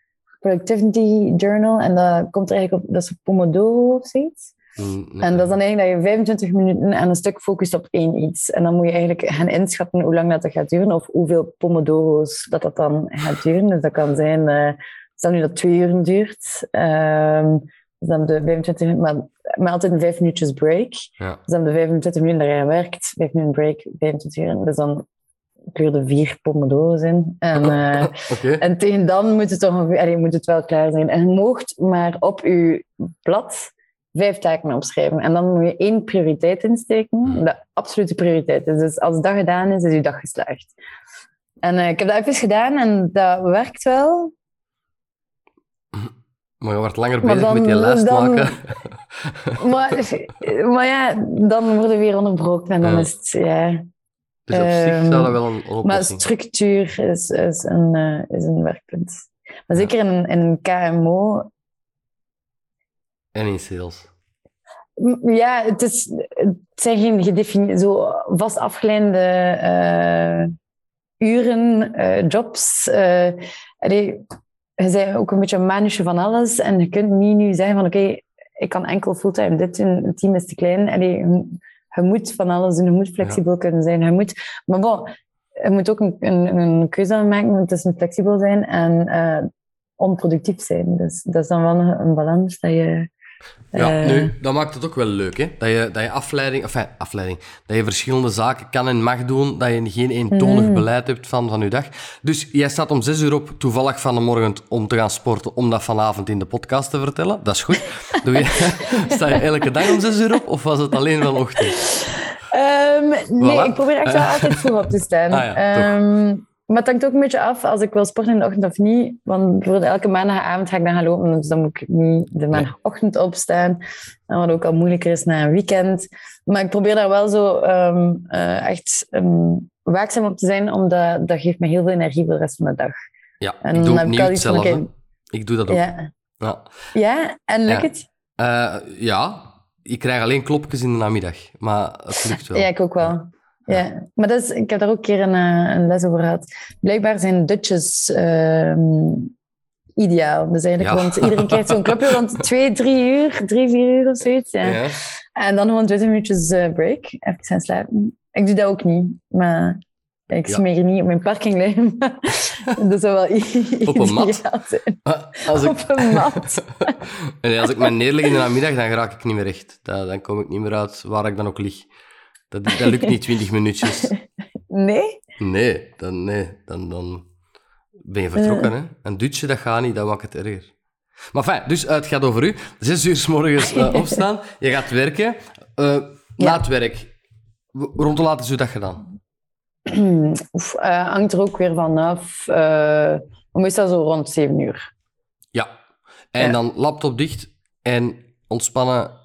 Productivity Journal en dat komt er eigenlijk op, dat is Pomodoro of zoiets. Nee. En dat is dan eigenlijk dat je 25 minuten aan een stuk focust op één iets. En dan moet je eigenlijk gaan inschatten hoe lang dat, dat gaat duren of hoeveel pomodoro's dat dat dan gaat duren. Dus dat kan zijn, uh, stel nu dat twee uur duurt, uh, dus dan de 25 minuten, maar, maar altijd een vijf minuutjes break. Ja. Dus dan de 25 minuten dat je werkt, vijf minuten break, 25 uur. Dus dan kleurde vier pomodoro's in. En, uh, okay. en tegen dan moet het, toch, allee, moet het wel klaar zijn. En je moogt maar op je blad vijf taken opschrijven. En dan moet je één prioriteit insteken, de absolute prioriteit is. Dus als dat gedaan is, is je dag geslaagd. En uh, ik heb dat even gedaan en dat werkt wel. Maar je wordt langer bezig dan, met je lijst maken. maar, maar ja, dan worden we weer onderbroken en dan Ja. is het... Ja. Dus op zich Ehm, zou dat wel een oplossing Maar structuur is, is, een, uh, is een werkpunt. Maar zeker in, een- in een KMO En in sales. Ja, het, is, het zijn geen gedefinieerde, zo vast afgeleide uh, uren, uh, jobs. Uh, allee, je bent ook een beetje een manusje van alles. En je kunt niet nu zeggen van oké, okay, ik kan enkel fulltime dit doen, het team is te klein. Allee, je, je moet van alles doen, je moet flexibel ja. kunnen zijn. Je moet, maar bon, je moet ook een, een, een keuze maken tussen flexibel zijn en uh, onproductief zijn. Dus dat is dan wel een, een balans dat je... Ja, uh, nu, dat maakt het ook wel leuk, hè? Dat je, dat je afleiding, enfin, afleiding, dat je verschillende zaken kan en mag doen, dat je geen eentonig Mm. beleid hebt van, van je dag. Dus jij staat om zes uur op, toevallig van de morgen, om te gaan sporten, om dat vanavond in de podcast te vertellen. Dat is goed. Doe je, sta je elke dag om zes uur op, of was het alleen wel ochtend? Um, nee, Voilà. ik probeer echt wel altijd vroeg op te staan. Ah ja, um, maar het hangt ook een beetje af als ik wil sporten in de ochtend of niet. Want bijvoorbeeld elke maandagavond ga ik dan gaan lopen, dus dan moet ik niet de maandagochtend opstaan. En wat ook al moeilijker is na een weekend. Maar ik probeer daar wel zo um, uh, echt um, waakzaam op te zijn, omdat dat geeft me heel veel energie voor de rest van de dag. Ja, En ik dan doe heb ik al van. Ik doe dat ook. Ja. Ja. ja, en lukt Ja. het? Eh, ja, ik krijg alleen klopjes in de namiddag, maar het lukt wel. Ja, ik ook wel. Ja, maar dat is, ik heb daar ook een keer een, eh, een les over gehad. Blijkbaar zijn dutjes ehm, ideaal. Dus eigenlijk, Ja. want iedereen krijgt zo'n clubje rond twee, drie uur, drie, vier uur of zoiets. Ja. Ja. En dan gewoon 20 minuutjes eh, break, even gaan slapen. Ik doe dat ook niet, maar ik Ja. me hier niet op mijn parking liggen. dat zou wel Op een mat? zijn. Als ik, Op een mat. Nee, als ik mij neerleg in de namiddag, dan raak ik niet meer recht. Dan kom ik niet meer uit waar ik dan ook lig. Dat, dat lukt niet 20 minuutjes. Nee? Nee, dan, nee, dan, dan ben je vertrokken. Hè? Een dutje, dat gaat niet, dat maakt het erger. Maar fijn, dus het gaat over u. Zes uur s morgens uh, opstaan, je gaat werken. Uh, Na het werk, rond hoe laat is uw dag gedaan? Oef, hangt er ook weer vanaf. Meestal zo rond zeven uur. Ja, en dan laptop dicht en ontspannen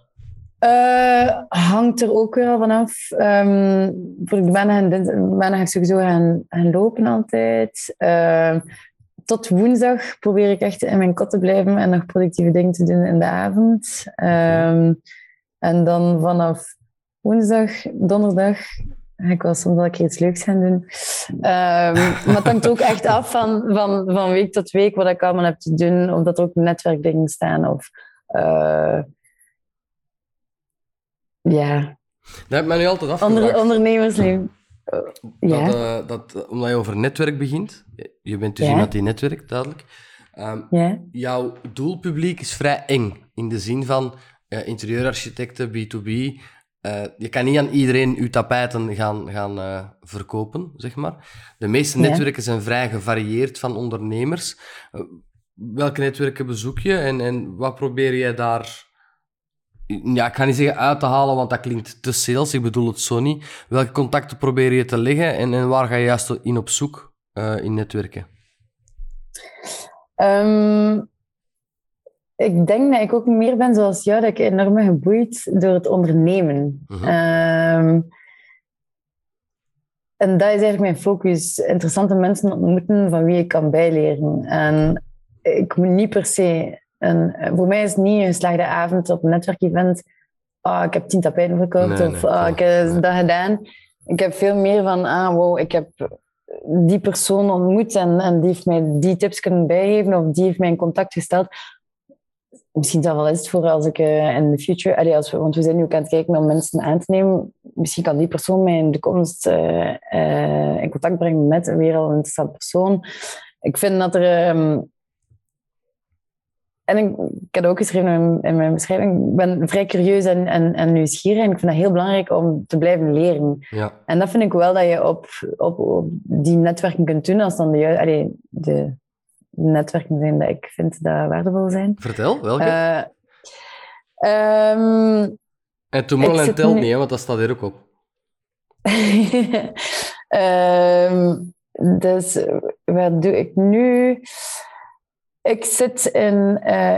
uh, hangt er ook wel vanaf. Um, voor de maandag ga ik sowieso gaan, gaan lopen altijd. Uh, tot woensdag probeer ik echt in mijn kot te blijven en nog productieve dingen te doen in de avond. Um, en dan vanaf woensdag, donderdag ga ik wel soms wel een keer iets leuks gaan doen. Um, maar het hangt ook echt af van, van, van week tot week wat ik allemaal heb te doen. Of dat er ook netwerkdingen staan. Of, uh, ja. Dat heb ik me nu altijd afgevraagd. Onder, ondernemersleven. ja. Dat, uh, dat, omdat je over netwerk begint, je bent dus ja. iemand die netwerkt, duidelijk. Um, ja. Jouw doelpubliek is vrij eng, in de zin van uh, interieurarchitecten, B2B. Uh, je kan niet aan iedereen je tapijten gaan, gaan uh, verkopen, zeg maar. De meeste netwerken zijn vrij gevarieerd van ondernemers. Welke netwerken bezoek je en, en wat probeer jij daar ja, ik ga niet zeggen uit te halen, want dat klinkt te sales. Ik bedoel het zo niet. Welke contacten probeer je te leggen en, en waar ga je juist in op zoek uh, in netwerken? Um, ik denk dat ik ook meer ben zoals jou, dat ik enorm geboeid door het ondernemen. Uh -huh. um, en dat is eigenlijk mijn focus. Interessante mensen ontmoeten van wie ik kan bijleren. En ik moet niet per se en eh, voor mij is het niet een geslaagde avond op een netwerkevent. Ah, ik heb tien tapijten verkocht of ah, ik heb dat gedaan. Ik heb veel meer van, ah, wow, ik heb die persoon ontmoet en, en die heeft mij die tips kunnen bijgeven of die heeft mij in contact gesteld. Misschien dat wel eens voor als ik uh, in de future, allee, als we, want we zijn nu ook aan het kijken om mensen aan te nemen. Misschien kan die persoon mij in de toekomst uh, uh, in contact brengen met een weer al een interessante persoon. Ik vind dat er um, en ik, ik heb ook geschreven in, in, mijn beschrijving, ik ben vrij curieus en, en, en nieuwsgierig. En ik vind dat heel belangrijk om te blijven leren. Ja. En dat vind ik wel dat je op, op, op die netwerken kunt doen, als dan de, allee, de netwerken zijn dat ik vind dat waardevol zijn. Vertel, welke? Uh, um, en Tomorrowland telt nu... niet, hè, want dat staat hier ook op. um, dus wat doe ik nu? Ik zit in uh,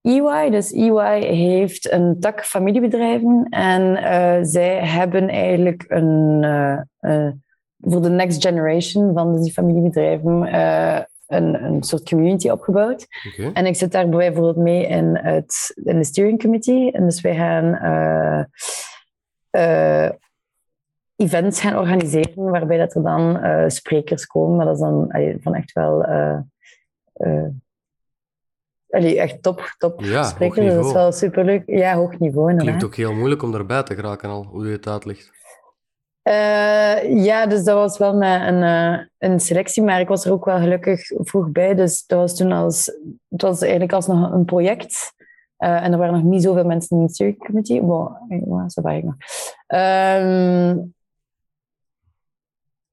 EY. Dus EY heeft een tak familiebedrijven. En uh, zij hebben eigenlijk een, uh, voor de next generation van die familiebedrijven een, een soort community opgebouwd. Okay. En ik zit daar bijvoorbeeld mee in, het, in de steering committee. En dus wij gaan events gaan organiseren waarbij dat er dan sprekers komen. Maar dat is dan van echt wel Allee, echt top, top ja, spreken. Dat is wel superleuk. Ja, hoog niveau inderdaad. Klinkt ook heel moeilijk om erbij te geraken al, hoe je het uitlegt. Uh, ja, dus dat was wel met een, uh, een selectie, maar ik was er ook wel gelukkig vroeg bij. Dus dat was toen als, het was eigenlijk als nog een project. Uh, en er waren nog niet zoveel mensen in het steering committee. Waar ik nog. Um,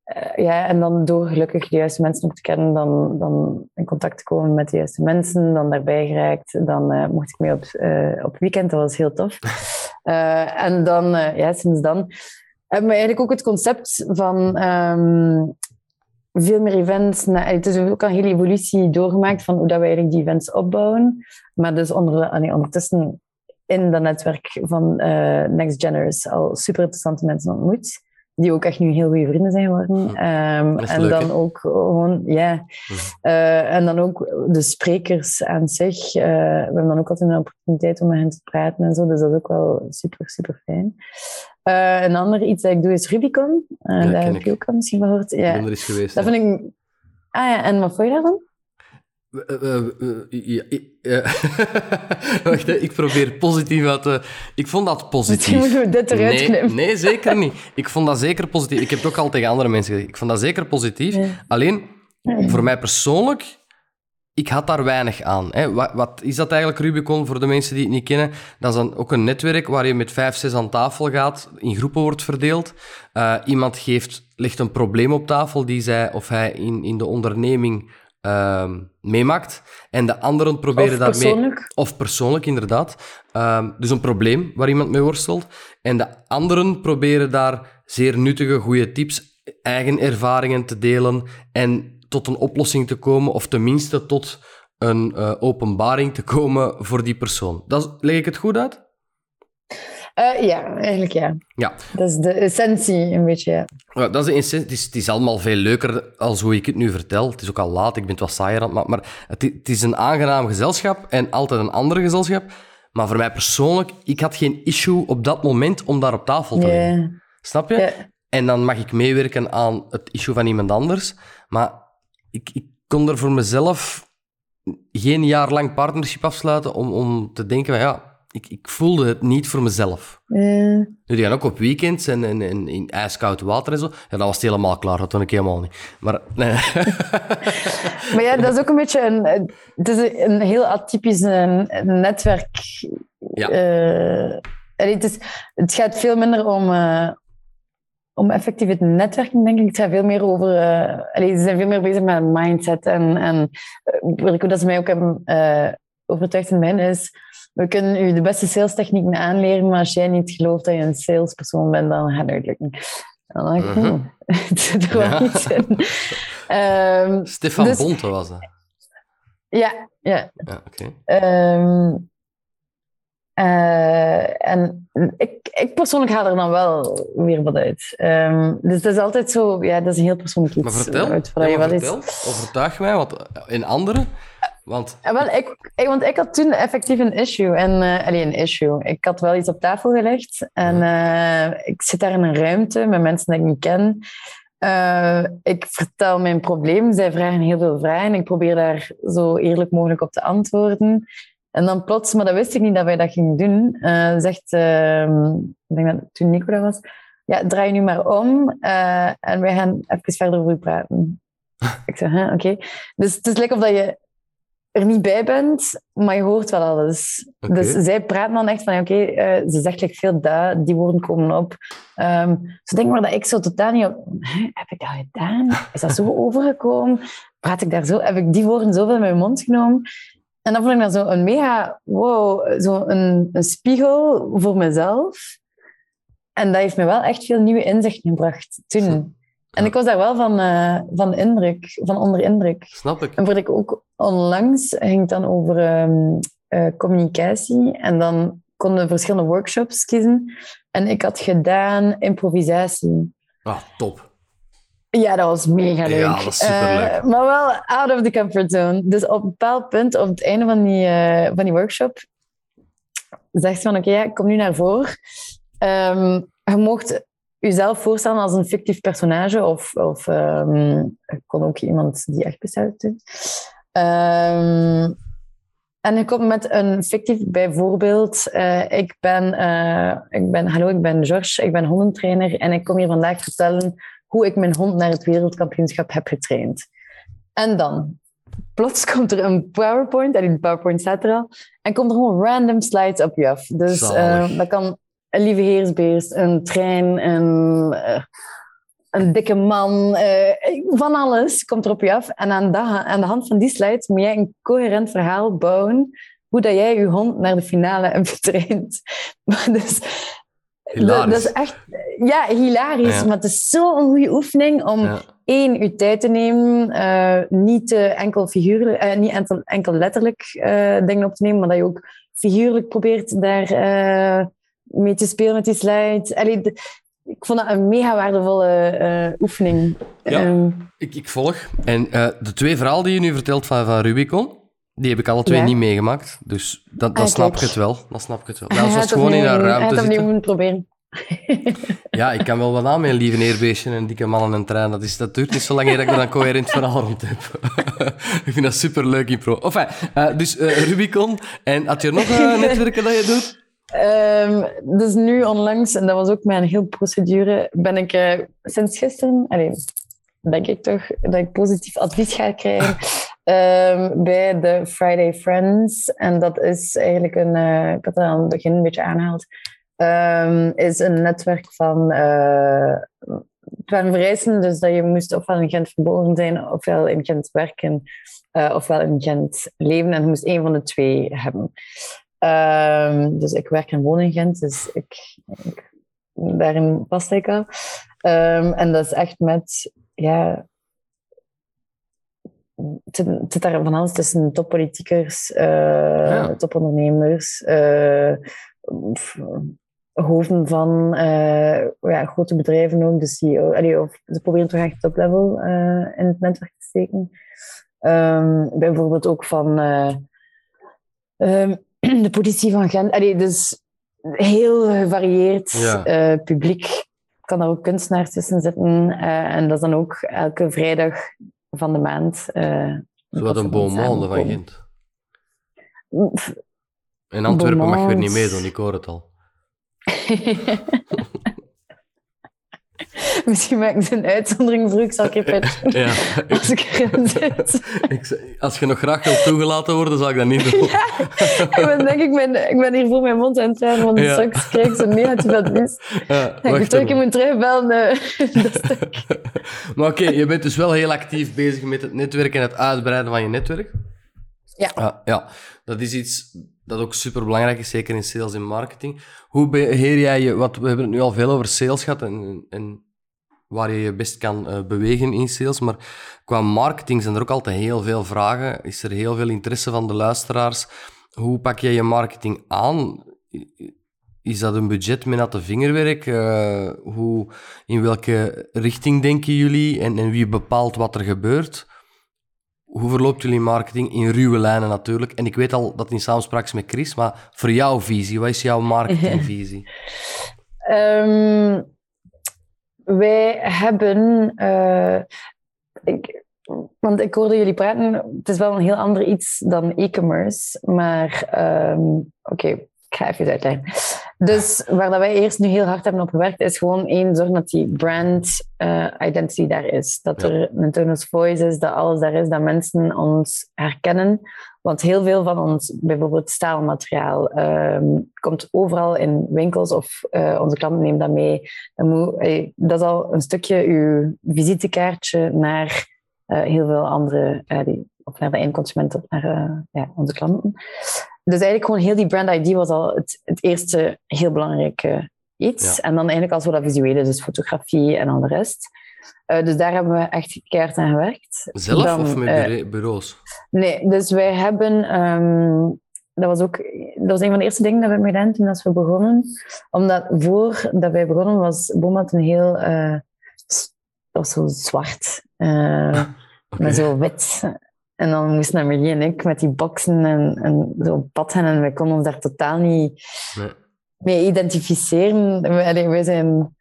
uh, ja, en dan door gelukkig de juiste mensen ook te kennen, dan, dan in contact te komen met de juiste mensen, dan daarbij geraakt. Dan uh, mocht ik mee op, uh, op weekend, dat was heel tof. en dan, ja, sinds dan hebben we eigenlijk ook het concept van um, veel meer events. Nou, het is ook een hele evolutie doorgemaakt van hoe dat we eigenlijk die events opbouwen. Maar dus onder, nee, ondertussen in dat netwerk van Next Geners al super interessante mensen ontmoet die ook echt nu heel goede vrienden zijn geworden. Um, en leuk, dan ook gewoon, ja. Uh, en dan ook de sprekers aan zich. Uh, we hebben dan ook altijd een opportuniteit om met hen te praten en zo. Dus dat is ook wel super, super fijn. Uh, een ander iets dat ik doe is Rubicon. Ja, dat heb je ook al misschien gehoord. Ja. Ik ben er eens geweest. Dat vind ik... Ah ja, en wat vond je daarvan? Wacht, ik probeer positief uit te... Ik vond dat positief. Misschien moeten we dit eruit nee, knippen. Nee, zeker niet. Ik vond dat zeker positief. Ik heb het ook al tegen andere mensen gezegd. Ik vond dat zeker positief. Alleen, voor mij persoonlijk, ik had daar weinig aan. Hè. Wat, wat, is dat eigenlijk, Rubicon, voor de mensen die het niet kennen? Dat is dan ook een netwerk waar je met vijf, zes aan tafel gaat, in groepen wordt verdeeld. Uh, iemand geeft, legt een probleem op tafel die zij of hij in, in de onderneming ehm, meemaakt. En de anderen proberen daarmee... persoonlijk. Of persoonlijk, inderdaad. Ehm, dus een probleem waar iemand mee worstelt. En de anderen proberen daar zeer nuttige, goede tips, eigen ervaringen te delen en tot een oplossing te komen, of tenminste tot een eh, openbaring te komen voor die persoon. Dat, leg ik het goed uit? Eh, ja, eigenlijk ja. Ja. Dat is de essentie, een beetje. ja. Ja, dat is de essentie. Het is, het is allemaal veel leuker als hoe ik het nu vertel. Het is ook al laat, ik ben het wat saaier aan het maken. Maar het, het is een aangenaam gezelschap en altijd een ander gezelschap. Maar voor mij persoonlijk, ik had geen issue op dat moment om daar op tafel te liggen. Snap je? En dan mag ik meewerken aan het issue van iemand anders. Maar ik, ik kon er voor mezelf geen jaar lang partnership afsluiten om, om te denken van ja, ik, ik voelde het niet voor mezelf. Eh, Nu, die gaan ook op weekends en, en, en in ijskoud water en zo. Ja, dat was het helemaal klaar. Dat vond ik helemaal niet. Maar nee. Maar ja, dat is ook een beetje een... Het is een heel atypisch netwerk. Ja. Eh, het, is, het gaat veel minder om, eh, om effectief het netwerken, denk ik. Het gaat veel meer over... allee, ze zijn veel meer bezig met mindset. En, en uh, dat ze mij ook hebben eh, overtuigd in mijn is... We kunnen u de beste salestechnieken aanleren, maar als jij niet gelooft dat je een salespersoon bent, dan gaat het lukken. En dan denk ik, hmm, het zit er wel Ja. iets in. Ehm, Stefan Dus- Bonte was dat. ja, ja. Ja, oké. Ehm, eh, en ik, ik persoonlijk ga er dan wel weer wat uit. Ehm, dus dat is altijd zo, ja, dat is een heel persoonlijk iets. Maar vertel, uit ja, je maar vertel. Overtuig mij, want in anderen... Want Ja, wel, ik, ik, want ik had toen effectief een issue. En, eh allee, een issue. Ik had wel iets op tafel gelegd. En eh, ik zit daar in een ruimte met mensen die ik niet ken. Eh, ik vertel mijn probleem. Zij vragen heel veel vragen. Ik probeer daar zo eerlijk mogelijk op te antwoorden. En dan plots, maar dat wist ik niet dat wij dat gingen doen, eh, zegt, eh, ik denk dat toen Nico dat was, ja, draai nu maar om eh, en wij gaan even verder over u praten. ik zeg, huh, oké. Dus het is lekker of dat je er niet bij bent, maar je hoort wel alles. Dus zij praten dan echt van, oké, eh, ze zegt like, veel dat, die woorden komen op. Ehm ze denken maar dat ik zo totaal niet op... Heb ik dat gedaan? Is dat zo overgekomen? Praat ik daar zo? Heb ik die woorden zoveel in mijn mond genomen? En dan vond ik dat zo een mega... Wow, zo een, een spiegel voor mezelf. En dat heeft me wel echt veel nieuwe inzichten gebracht toen. En ik was daar wel van, eh, van, indruk, van onder indruk. snap ik. En wat ik ook onlangs ging het dan over ehm, eh, communicatie. En dan konden we verschillende workshops kiezen. En ik had gedaan improvisatie. Ah, top. Ja, dat was mega leuk. Ja, dat is superleuk. Eh, maar wel out of the comfort zone. Dus op een bepaald punt, op het einde van die, van die workshop, zegt ze van, oké, ja, kom nu naar voren. Ehm, je mocht jezelf voorstellen als een fictief personage, of, of ehm, ik kon ook iemand die echt bestaat doen. Ehm, en je komt met een fictief bijvoorbeeld. eh, ik, ben, eh, ik ben, hallo, ik ben George, ik ben hondentrainer en ik kom hier vandaag vertellen hoe ik mijn hond naar het wereldkampioenschap heb getraind. En dan, plots komt er een PowerPoint, en die PowerPoint staat er al, en komt er gewoon random slides op je af. Dus eh, dat kan een lieve heersbeest, een trein, een, eh, een dikke man, eh, van alles komt er op je af. En aan de, aan de hand van die slides moet jij een coherent verhaal bouwen hoe dat jij je hond naar de finale hebt getraind. dus, Hilarisch. Dat, is echt ja, hilarisch, Ja. maar het is zo'n goede oefening om Ja. één, je tijd te nemen, eh, niet enkel figuurlijk, niet enkel, enkel letterlijk dingen op te nemen, maar dat je ook figuurlijk probeert daar mee te spelen met die slides. Allee, de- ik vond dat een mega waardevolle eh, oefening. Ja. Ehm, Ik, ik volg. En eh, de twee verhalen die je nu vertelt van, van Rubicon, die heb ik alle twee Ja. niet meegemaakt. Dus dat, dat Ah, snap kijk. ik het wel. Dat snap ik het wel. Dat was gewoon in een ruimte zitten. moeten proberen. Ja, ik kan wel wat aan een lieve neerbeestje en dikke mannen en trein. Dat, is, dat duurt niet zo lang eer dat ik er een coherent verhaal rond heb. ik vind dat superleuk, impro. Enfin, eh, dus Rubicon. En had je nog netwerken dat je doet? Ehm, dus nu onlangs, en dat was ook mijn heel procedure, ben ik eh, sinds gisteren, denk ik toch, dat ik positief advies ga krijgen ehm, bij de Friday Friends. En dat is eigenlijk een, eh, ik had dat aan het begin een beetje aangehaald, ehm, is een netwerk van eh, het waren dus dat je moest ofwel in Gent geboren zijn, ofwel in Gent werken, uh, ofwel in Gent leven. En je moest één van de twee hebben. Um, dus ik werk en woon in Gent, dus ik, ik daarin past ik al. Um, en dat is echt met, ja, het zit daar van alles tussen toppolitiekers, uh, ja. topondernemers, uh, hoofden van uh, ja, grote bedrijven ook, de CEO. Allee, of ze proberen toch echt top level in het netwerk te steken. Um, bijvoorbeeld ook van um, de politie van Gent. Allee, dus heel gevarieerd ja. publiek. Kan daar ook kunstenaars tussen zitten. en dat is dan ook elke vrijdag van de maand. Uh, Zo een beaumont van Gent. In Antwerpen mag je er niet meedoen, ik hoor het al. Misschien maak ik een uitzondering voor. Ja. Als ik erin zit. als je nog graag wilt toegelaten worden, zal ik dat niet doen. ik, ben, denk, ik, ben, ik ben hier voor mijn mond aan het want ja. straks krijg ik zo negatief advies. Ja, ik denk ik moet terugbellen. Uh, maar oké, je bent dus wel heel actief bezig met het netwerk en het uitbreiden van je netwerk. Ja. Uh, ja, dat is iets dat ook super belangrijk is, zeker in sales en marketing. Hoe beheer jij je, wat we hebben het nu al veel over sales gehad en, en waar je je best kan uh, bewegen in sales, maar qua marketing zijn er ook altijd heel veel vragen. Is er heel veel interesse van de luisteraars? Hoe pak jij je marketing aan? Is dat een budget met natte vingerwerk? Uh, hoe, in welke richting denken jullie en, en wie bepaalt wat er gebeurt? hoe verloopt jullie marketing in ruwe lijnen natuurlijk? En ik weet al dat in samenspraak is met Chris, maar voor jouw visie, wat is jouw marketingvisie? um, wij hebben, uh, ik, want ik hoorde jullie praten, het is wel een heel ander iets dan e-commerce, maar um, oké, okay, ik ga even uitleggen. Dus waar dat wij eerst nu heel hard hebben op gewerkt, is gewoon één, zorgen dat die brand uh, identity daar is. Dat er een tone of voice is, dat alles daar is, dat mensen ons herkennen. Want heel veel van ons, bijvoorbeeld staalmateriaal, um, komt overal in winkels of uh, onze klanten nemen dat mee. Dat, uh, dat is al een stukje uw visitekaartje naar uh, heel veel andere, die, of naar de eindconsument of naar ja, onze klanten. Dus eigenlijk gewoon heel die brand ID was al het, het eerste heel belangrijke iets. En dan eigenlijk als we dat visuele, dus fotografie en al de rest. Uh, dus daar hebben we echt keihard aan gewerkt. Zelf dan, of met uh, bureaus? Nee, dus wij hebben... Um, dat was ook dat was een van de eerste dingen dat we hebben gedaan toen we begonnen. Omdat voordat wij begonnen was Bomat een heel... Uh, dat was zo zwart. okay. Met zo wit. En dan moesten Amelie en ik met die boxen en, en zo pad gaan. En wij konden ons daar totaal niet nee. mee identificeren. Wij, wij zijn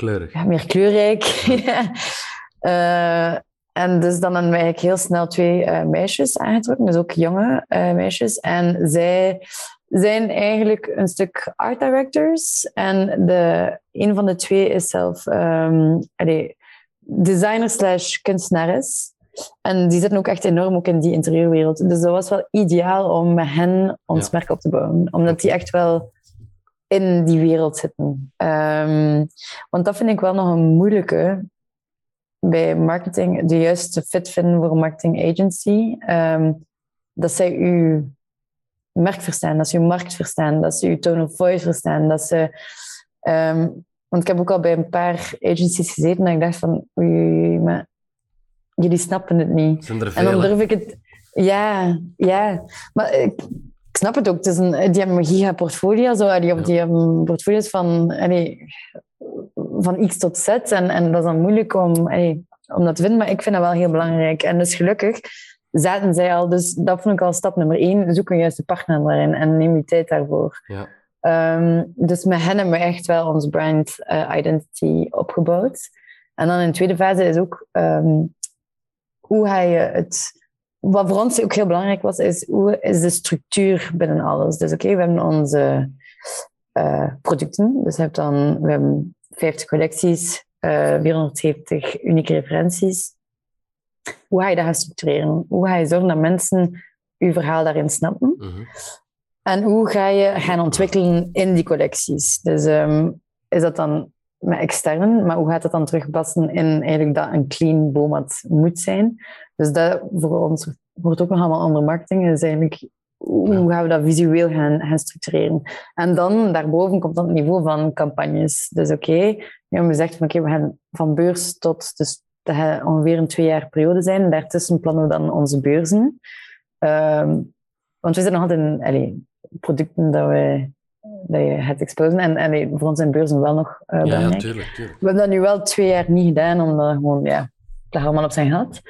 Kleurig. Ja, meer kleurrijk. uh, en dus dan hebben eigenlijk heel snel twee uh, meisjes aangetrokken. Dus ook jonge uh, meisjes. En zij zijn eigenlijk een stuk art directors. En de, een van de twee is zelf um, allee, designer slash kunstenares. En die zitten ook echt enorm ook in die interieurwereld. Dus dat was wel ideaal om met hen ons ja. merk op te bouwen. Omdat die echt wel in die wereld zitten. Um, want dat vind ik wel nog een moeilijke bij marketing. De juiste fit vinden voor een marketing agency. Um, dat zij uw merk verstaan, dat ze uw markt verstaan, dat ze uw tone of voice verstaan. Dat ze, um, want ik heb ook al bij een paar agencies gezeten en ik dacht van, oei, maar jullie snappen het niet. en dan durf ik het... Ja, ja. Maar ik snap het ook. Het is een, die hebben een gigaportfolio. Zo, die, die hebben portfolio's van, allee, van X tot Z. En, en dat is dan moeilijk om, allee, om dat te vinden. Maar ik vind dat wel heel belangrijk. En dus gelukkig zaten zij al. Dus dat vond ik al stap nummer één. Zoek een juiste partner daarin en neem je tijd daarvoor. Ja. Um, dus met hen hebben we echt wel ons brand uh, identity opgebouwd. En dan in de tweede fase is ook um, hoe ga je het... Wat voor ons ook heel belangrijk was, is hoe is de structuur binnen alles. Dus oké, okay, we hebben onze uh, producten. Dus je hebt dan, we hebben 50 collecties, uh, eh, 470 unieke referenties. Hoe ga je dat gaan structureren? Hoe ga je zorgen dat mensen je verhaal daarin snappen? Mm -hmm. En hoe ga je gaan ontwikkelen in die collecties? Dus um, is dat dan met externen, maar hoe gaat het dan terugpassen in eigenlijk dat een clean BOMAT moet zijn? Dus dat voor ons wordt ook nog allemaal andere marketing. is eigenlijk hoe gaan we dat visueel gaan, gaan structureren? En dan daarboven komt dan het niveau van campagnes. Dus oké, okay, we zeggen van oké, we gaan van beurs tot, dus dat gaat ongeveer een twee jaar periode zijn. En daartussen plannen we dan onze beurzen. Um, want we zitten nog altijd in producten dat we dat je het exposen. En, en voor ons zijn beurzen wel nog uh, belangrijk. Ja, tuurlijk, tuurlijk. We hebben dat nu wel twee jaar niet gedaan, omdat gewoon, ja, het allemaal op zijn gat.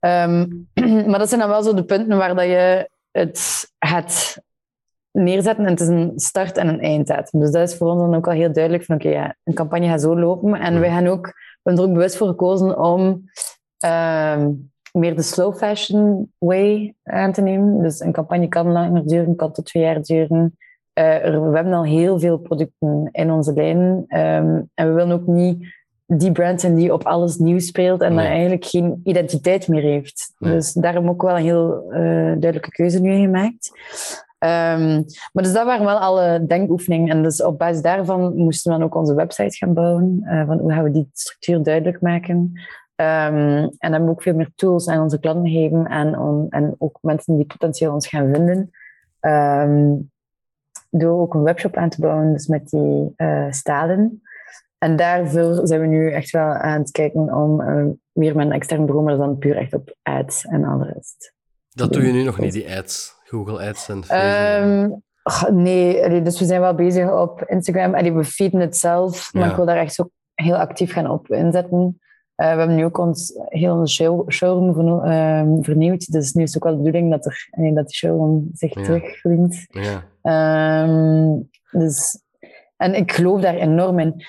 Um, maar dat zijn dan wel zo de punten waar dat je het, het neerzetten. En het is een start- en een einddatum. Dus dat is voor ons dan ook al heel duidelijk van oké, ja, een campagne gaat zo lopen. En mm. wij gaan ook, we hebben er ook bewust voor gekozen om uh, meer de slow fashion way aan te nemen. Dus een campagne kan langer duren, kan tot twee jaar duren. Uh, we hebben al heel veel producten in onze lijn. Um, en we willen ook niet die brand zijn die op alles nieuw speelt en nee. daar eigenlijk geen identiteit meer heeft. Nee. Dus daarom ook wel een heel uh, duidelijke keuze nu gemaakt. Um, maar dus dat waren wel alle denkoefeningen. En dus op basis daarvan moesten we dan ook onze website gaan bouwen. Uh, van hoe gaan we die structuur duidelijk maken. Um, en hebben we ook veel meer tools aan onze klanten gegeven en, on, en ook mensen die potentieel ons gaan vinden. Um, door ook een webshop aan te bouwen, dus met die uh, stalen. En daarvoor zijn we nu echt wel aan het kijken om uh, meer met een extern bureau, maar dan puur echt op ads en al de rest. Dat doe je nu nog niet, die ads? Google Ads en Facebook? Um, nee, dus we zijn wel bezig op Instagram. Allee, we feeden het zelf, maar ja. ik wil daar echt zo heel actief gaan op inzetten. Uh, we hebben nu ook ons heel show, showroom verno, uh, vernieuwd. Dus nu is het ook wel de bedoeling dat, er, nee, dat die showroom zich ja. terugvriendt. Ja. Um, dus, en ik geloof daar enorm in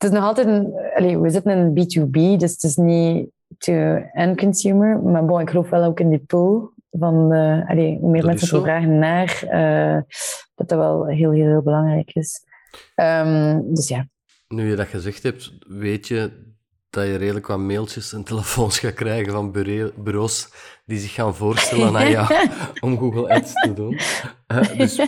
het is nog altijd een... Allez, we zitten in B2B, dus het is niet to end consumer. Maar bon, ik geloof wel ook in die pool van... Uh, allez, hoe meer dat mensen vragen naar, uh, dat dat wel heel, heel, heel belangrijk is. Um, dus ja. Nu je dat gezegd hebt, weet je dat je redelijk wat mailtjes en telefoons gaat krijgen van bureaus die zich gaan voorstellen aan jou om Google Ads te doen. Uh, dus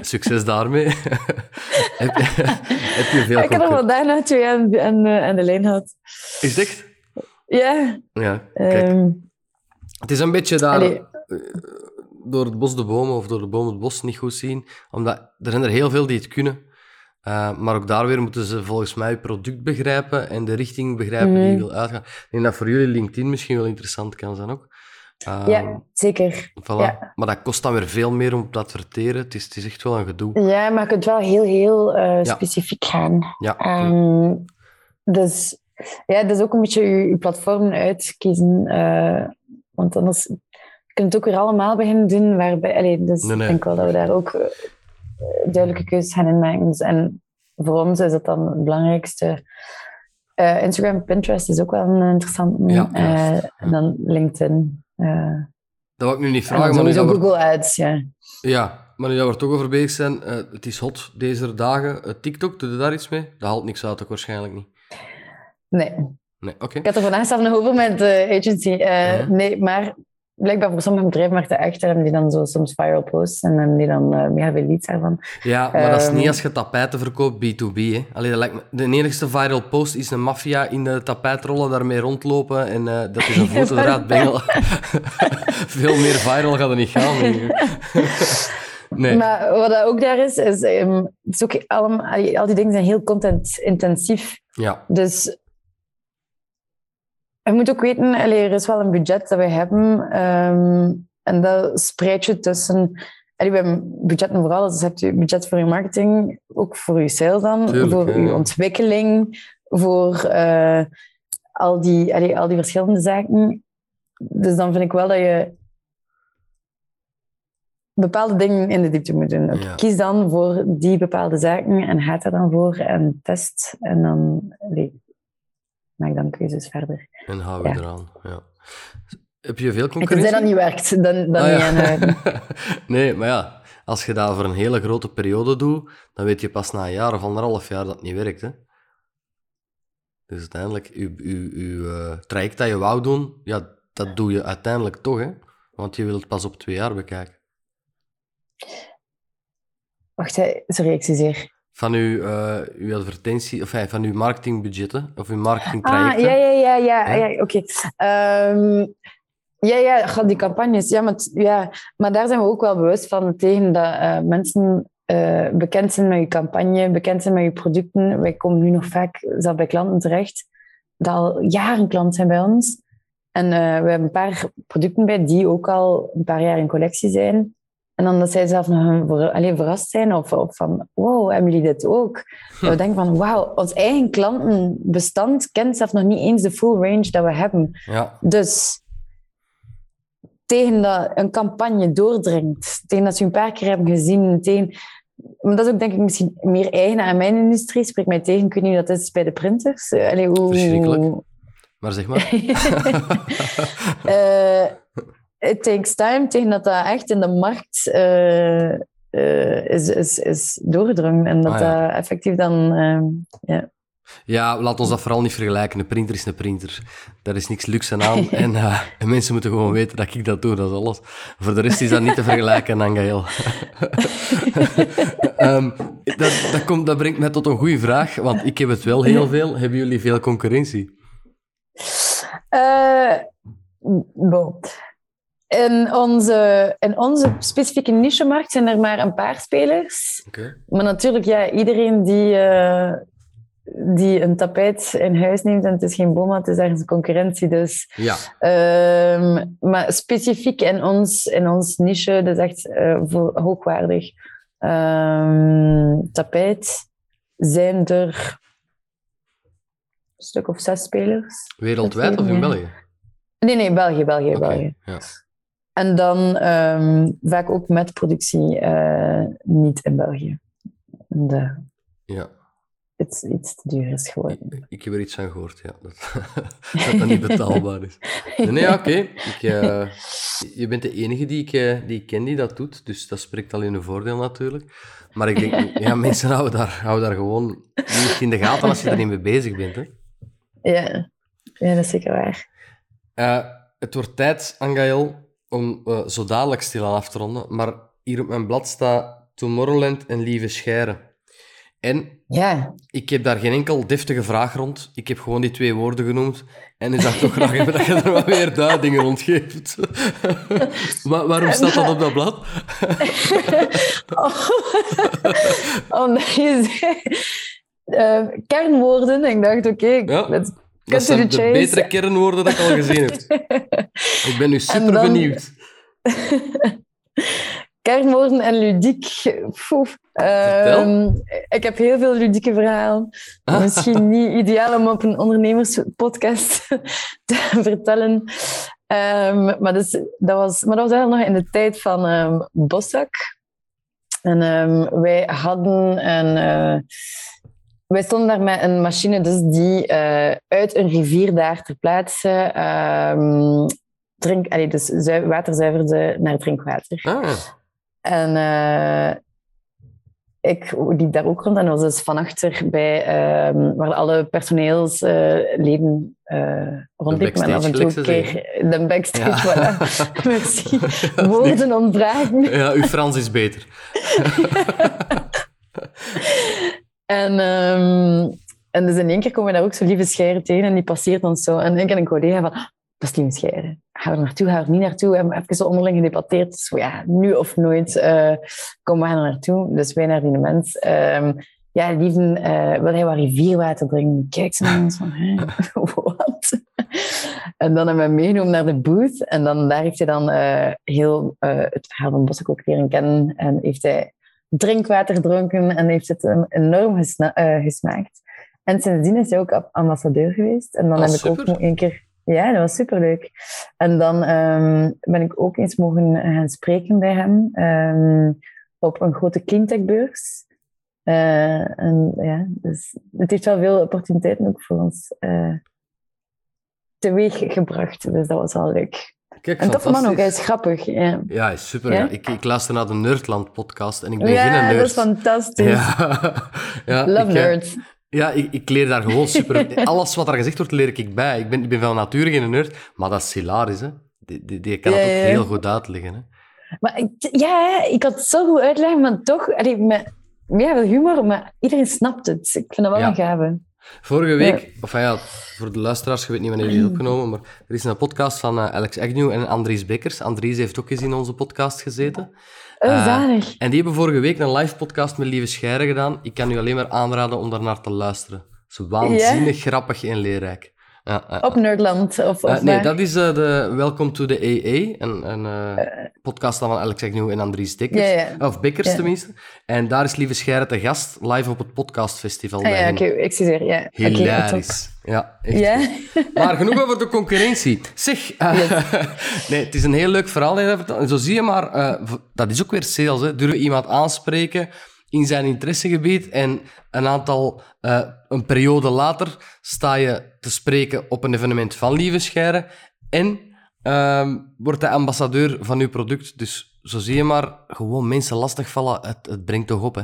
succes daarmee. heb, je, heb je veel Ik had nog wel daarna twee aan, aan, aan de lijn gehad. Is echt? Ja. Ja, kijk. Um, het is een beetje daar... Allee. Door het bos de bomen of door de bomen het bos niet goed zien. Omdat er zijn er heel veel die het kunnen. Uh, maar ook daar weer moeten ze volgens mij het product begrijpen en de richting begrijpen mm. die je wil uitgaan. Ik denk dat voor jullie LinkedIn misschien wel interessant kan zijn ook. Um, ja, zeker. Voilà. Ja. Maar dat kost dan weer veel meer om te adverteren. Het is, het is echt wel een gedoe. Ja, maar je kunt wel heel, heel uh, ja. specifiek gaan. Ja. Um, dus ja, dat is ook een beetje je, je platform uitkiezen. Uh, want anders je kunt het ook weer allemaal beginnen doen. Waarbij, allee, dus nee, nee. ik denk wel dat we daar ook duidelijke keuzes gaan in maken. Dus, en voor ons is het dan het belangrijkste. Uh, Instagram, Pinterest is ook wel een interessante. Ja, uh, en dan LinkedIn. Uh, dat wil ik nu niet vragen. maar nu Google we... Ads, ja. Ja, maar nu dat we er toch over bezig zijn, het is hot deze dagen. TikTok, doe je daar iets mee? Dat haalt niks uit ook waarschijnlijk niet. Nee. Nee, oké. Okay. Ik had er vandaag zelf nog over met de agency. -huh. Nee, maar blijkbaar voor sommige bedrijven maakt het echt, hebben die dan zo soms viral posts en hebben die dan uh, mega veel leads daarvan. Ja, maar um, dat is niet als je tapijten verkoopt B2B. Hè. Allee, dat lijkt me, de enigste viral post is een maffia in de tapijtrollen daarmee rondlopen en uh, dat is een foto eruit bengelen. veel meer viral gaat er niet gaan. nee. Maar wat dat ook daar is, is, um, het is ook allemaal, al die dingen zijn heel content-intensief. Ja. Dus je moet ook weten, er is wel een budget dat we hebben. Um, en dat spreid je tussen... Allee, hebben budgetten voor alles. Dus je hebt je budget voor je marketing, ook voor je sales dan, Tuurlijk, voor ja. je ontwikkeling, voor uh, al, die, allee, al die verschillende zaken. Dus dan vind ik wel dat je bepaalde dingen in de diepte moet doen. Ja. Kies dan voor die bepaalde zaken en gaat er dan voor en test. En dan... Allee, maak dan keuzes verder. En hou we Ja. eraan. Ja. Heb je veel En concurrentie? tenzij dat niet werkt, dan, dan Ah, ja. nee, maar ja, als je dat voor een hele grote periode doet, dan weet je pas na een jaar of anderhalf jaar dat het niet werkt. Hè? Dus uiteindelijk, je, je, je eh, traject dat je wou doen, ja, dat doe je uiteindelijk toch, hè? Want je wilt het pas op twee jaar bekijken. Wacht, sorry, ik zie zeer. Van uw, uh, uw advertentie, of van uw marketingbudgetten of uw marketingtrajecten? Ah, ja, ja, ja, ja, ja. oké. Okay. Um, ja, ja, die campagnes. Ja maar, ja, maar daar zijn we ook wel bewust van tegen dat uh, mensen uh, bekend zijn met je campagne, bekend zijn met je producten. Wij komen nu nog vaak zelf bij klanten terecht, dat al jaren klant zijn bij ons. En we hebben een paar producten bij die ook al een paar jaar in collectie zijn. En dan dat zij zelf nog ver, alleen verrast zijn of, of, van, wow, hebben jullie dit ook? Hm. We denken van, wauw, ons eigen klantenbestand kent zelf nog niet eens de full range dat we hebben. Ja. Dus tegen dat een campagne doordringt, tegen dat ze een paar keer hebben gezien, tegen... Maar dat is ook denk ik misschien meer eigen aan mijn industrie. Spreek mij tegen, ik weet niet dat is bij de printers. Allee, hoe... Verschrikkelijk. Maar zeg maar. uh, it takes time tegen dat dat echt in de markt uh, uh, is, is, is doorgedrongen. En dat ah, ja. dat effectief dan... ja. Ja, laat ons dat vooral niet vergelijken. Een printer is een printer. Daar is niks luxe aan. En, uh, en, mensen moeten gewoon weten dat ik dat doe, dat is alles. Voor de rest is dat niet te vergelijken, Angael. um, dat, dat, komt, dat brengt mij tot een goede vraag, want ik heb het wel heel veel. Hebben jullie veel concurrentie? Uh, bon. In onze, in onze specifieke niche-markt zijn er maar een paar spelers. Okay. Maar natuurlijk, ja, iedereen die, uh, die een tapijt in huis neemt en het is geen boma, het is ergens een concurrentie. Dus. Ja. Um, maar specifiek in ons, in ons niche, dus echt uh, voor hoogwaardig um, tapijt, zijn er een stuk of zes spelers. Wereldwijd of in België? Nee, nee, België, België, okay, België. Ja. En dan um, vaak ook met productie uh, niet in België. De, ja iets, iets te duur is geworden. Ik, ik, heb er iets aan gehoord, ja. Dat dat, dat niet betaalbaar is. Nee, nee oké. Okay. Uh, je bent de enige die ik, uh, die ik ken die dat doet, dus dat spreekt al in een voordeel natuurlijk. Maar ik denk, ja, mensen houden daar, houden daar gewoon niet in de gaten als je er niet mee bezig bent. Hè. Ja. ja, dat is zeker waar. Het wordt tijd, Angael, om zo dadelijk stilaan af te ronden. Maar hier op mijn blad staat Tomorrowland en Lieve Scheire. En ja. ik heb daar geen enkel deftige vraag rond. Ik heb gewoon die twee woorden genoemd. En ik zou toch graag hebben dat je er wat meer duidingen rond geeft. waarom staat dat op dat blad? oh, oh nee. Uh, kernwoorden. Ik dacht, oké, okay, ja, dat zijn de, de betere kernwoorden dat ik al gezien heb. ik ben nu super dan... benieuwd. kernwoorden en ludiek. Um, ik heb heel veel ludieke verhalen. Ah. Misschien niet ideaal om op een ondernemerspodcast te vertellen. Um, maar, dus, dat was, maar dat was eigenlijk nog in de tijd van um, Bossak. En wij hadden een... Uh, wij stonden daar met een machine dus die uh, uit een rivier daar ter plaatse drink, allee, dus water zuiverde naar drinkwater. Ah. En uh, ik liep daar ook rond en was dus van achter bij uh, waar alle personeelsleden uh, rondliepen. En af en toe keer de backstage, ja. voilà. Merci. Woorden ontbraken. Ja, uw Frans is beter. en, um, en dus in één keer komen we daar ook zo lieve scheren tegen en die passeert ons zo. En ik en een collega van, dat is lieve scheren ga er naartoe, ga er niet naartoe. We hebben even zo onderling gedebatteerd. Dus ja, nu of nooit uh, komen we er naartoe. Dus wij naar die mens. Um, ja, lieven, uh, wil hij wat rivierwater drinken? Kijk ze naar ons van, wat? en dan hebben we meegenomen naar de booth. En dan, daar heeft hij dan uh, heel het verhaal van ook leren kennen. En heeft hij drinkwater gedronken en heeft het enorm gesmaakt. En sindsdien is hij ook ambassadeur geweest. En dan oh, heb ik ook nog een keer ja, dat was superleuk. En dan um, ben ik ook eens mogen gaan spreken bij hem um, op een grote cleantech-beurs. Uh, en ja, dus het heeft wel veel opportuniteiten ook voor ons uh, teweeg gebracht. Dus dat was wel leuk. Kijk, en toffe man ook, hij is grappig. Ja, ja is super. Ja? Ik, ik luister naar de Nerdland-podcast en ik ben geen nerd. Ja, dat is fantastisch. Ja. ja Love ik, nerds. Ja, ik, ik, leer daar gewoon super... Alles wat er gezegd wordt, leer ik bij. Ik ben, ik ben van nature geen nerd, maar dat is hilarisch, hè. Die, die, die kan het ook heel goed uitleggen, hè. Maar ja, ik had het zo goed uitleggen, maar toch... Allee, met, ja, wel humor, maar iedereen snapt het. Ik vind dat wel een gave. Vorige week, of ja, voor de luisteraars, je weet niet wanneer die is opgenomen, maar er is een podcast van uh, Alex Agnew en Andries Bekkers. Andries heeft ook eens in onze podcast gezeten. Uh, zalig. En die hebben vorige week een live podcast met Lieve Scheire gedaan. Ik kan u alleen maar aanraden om daar naar te luisteren. Het is waanzinnig grappig en leerrijk. Ja, Op Nerdland? Of, of nee, dat is uh, de Welcome to the AA, een, een uh, podcast van Alex Agnew en Andries Dikkers. Of Bikkers tenminste. En daar is Lieve Scheire te gast, live op het podcastfestival. Ah, ja, oké, okay, excuseer. Ja. Hilarisch. ja, echt. Maar genoeg over de concurrentie. Zeg, nee, het is een heel leuk verhaal. Zo zie je maar, dat is ook weer sales. Hè. Durven iemand aanspreken in zijn interessegebied en een aantal, uh, een periode later sta je te spreken op een evenement van Lieve Scheire en uh, wordt hij ambassadeur van uw product. Dus zo zie je maar, gewoon mensen lastigvallen, het, het brengt toch op, hè?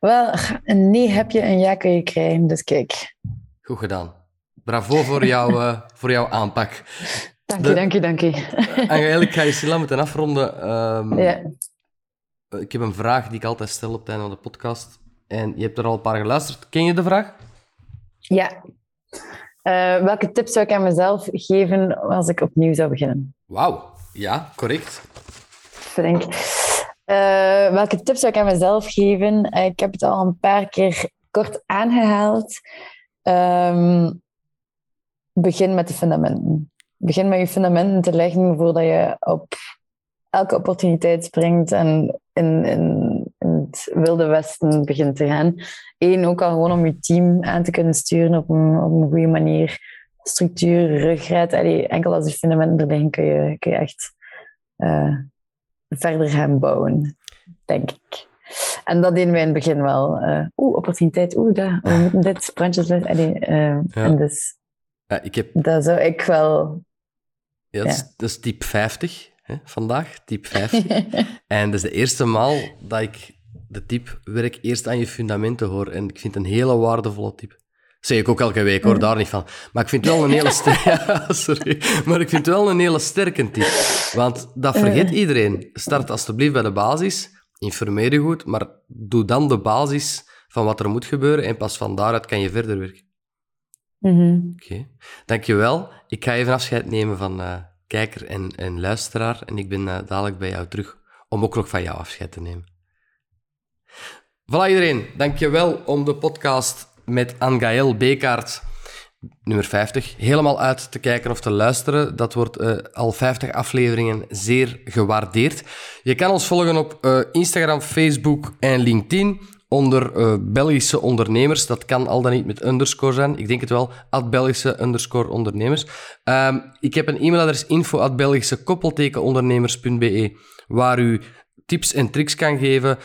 Wel, een nee heb je en ja kun je krijgen, dus kijk. Goed gedaan. Bravo voor, jou, uh, voor jouw aanpak. Dank je, dank je, dank je. Eigenlijk ga je Silla moeten afronden. Um, ja. Eh, ik heb een vraag die ik altijd stel op het einde van de podcast. En je hebt er al een paar geluisterd. Ken je de vraag? Ja. Uh, welke tips zou ik aan mezelf geven als ik opnieuw zou beginnen? Wauw. Ja, correct. Denk. Uh, welke tips zou ik aan mezelf geven? ik heb het al een paar keer kort aangehaald. Um, begin met de fundamenten. Begin met je fundamenten te leggen voordat je op elke opportuniteit springt en in, in, in, het wilde westen begint te gaan. Eén, ook al gewoon om je team aan te kunnen sturen op een, op een goede manier. Structuur, ruggraat. Allee, enkel als je fundamenten er liggen, kun je, kun je echt uh, verder gaan bouwen, denk ik. En dat deden wij in het begin wel. Uh, oeh, opportuniteit, oeh, dat, we moeten dit, brandjes... Allee, uh, ja. En dus... Ja, ik heb... Dat zou ik wel... Ja, dat, Is, dat is type 50 vandaag, type 50. en dat is de eerste maal dat ik de type werk eerst aan je fundamenten hoor. En ik vind het een hele waardevolle type. zeg ik ook elke week, hoor, daar niet van. Maar ik vind het wel een hele sterke... sorry. Maar ik vind het wel een hele sterke type. Want dat vergeet iedereen. Start alsjeblieft bij de basis. Informeer je goed, maar doe dan de basis van wat er moet gebeuren en pas van daaruit kan je verder werken. Mm Oké. Okay. Dankjewel. Ik ga even afscheid nemen van... Uh, kijker en, luisteraar. En ik ben uh, dadelijk bij jou terug om ook nog van jou afscheid te nemen. Voilà iedereen, dankjewel om de podcast met Angael Bekaert, nummer 50, helemaal uit te kijken of te luisteren. Dat wordt uh, al 50 afleveringen zeer gewaardeerd. Je kan ons volgen op uh, Instagram, Facebook en LinkedIn onder uh, Belgische ondernemers. Dat kan al dan niet met underscore zijn. Ik denk het wel, at Belgische underscore ondernemers. Um, ik heb een e-mailadres info at Belgische koppeltekenondernemers.be waar u tips en tricks kan geven,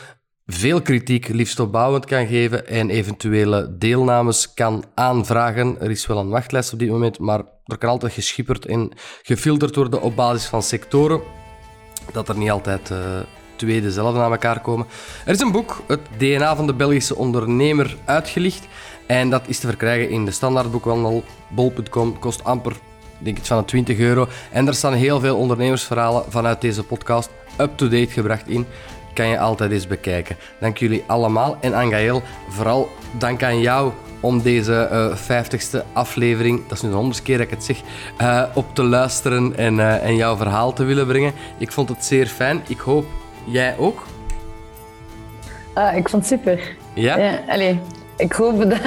veel kritiek, liefst opbouwend kan geven en eventuele deelnames kan aanvragen. Er is wel een wachtlijst op dit moment, maar er kan altijd geschipperd en gefilterd worden op basis van sectoren. Dat er niet altijd... Uh, twee dezelfde naar elkaar komen. Er is een boek, het DNA van de Belgische ondernemer, uitgelicht. En dat is te verkrijgen in de standaardboekhandel bol.com. Kost amper, denk ik, van de 20 euro. En daar staan heel veel ondernemersverhalen vanuit deze podcast up-to-date gebracht in. Kan je altijd eens bekijken. Dank jullie allemaal. En Angael, vooral dank aan jou om deze uh, 50ste aflevering, dat is nu de honderdste keer dat ik het zeg, uh, op te luisteren en, uh, en jouw verhaal te willen brengen. Ik vond het zeer fijn. Ik hoop Jij ook? Ah, ik vond het super. Ja? ja ik hoop dat,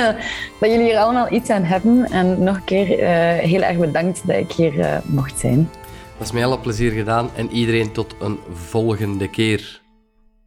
dat jullie hier allemaal iets aan hebben. En nog een keer uh, heel erg bedankt dat ik hier uh, mocht zijn. Dat is mij alle plezier gedaan. En iedereen tot een volgende keer.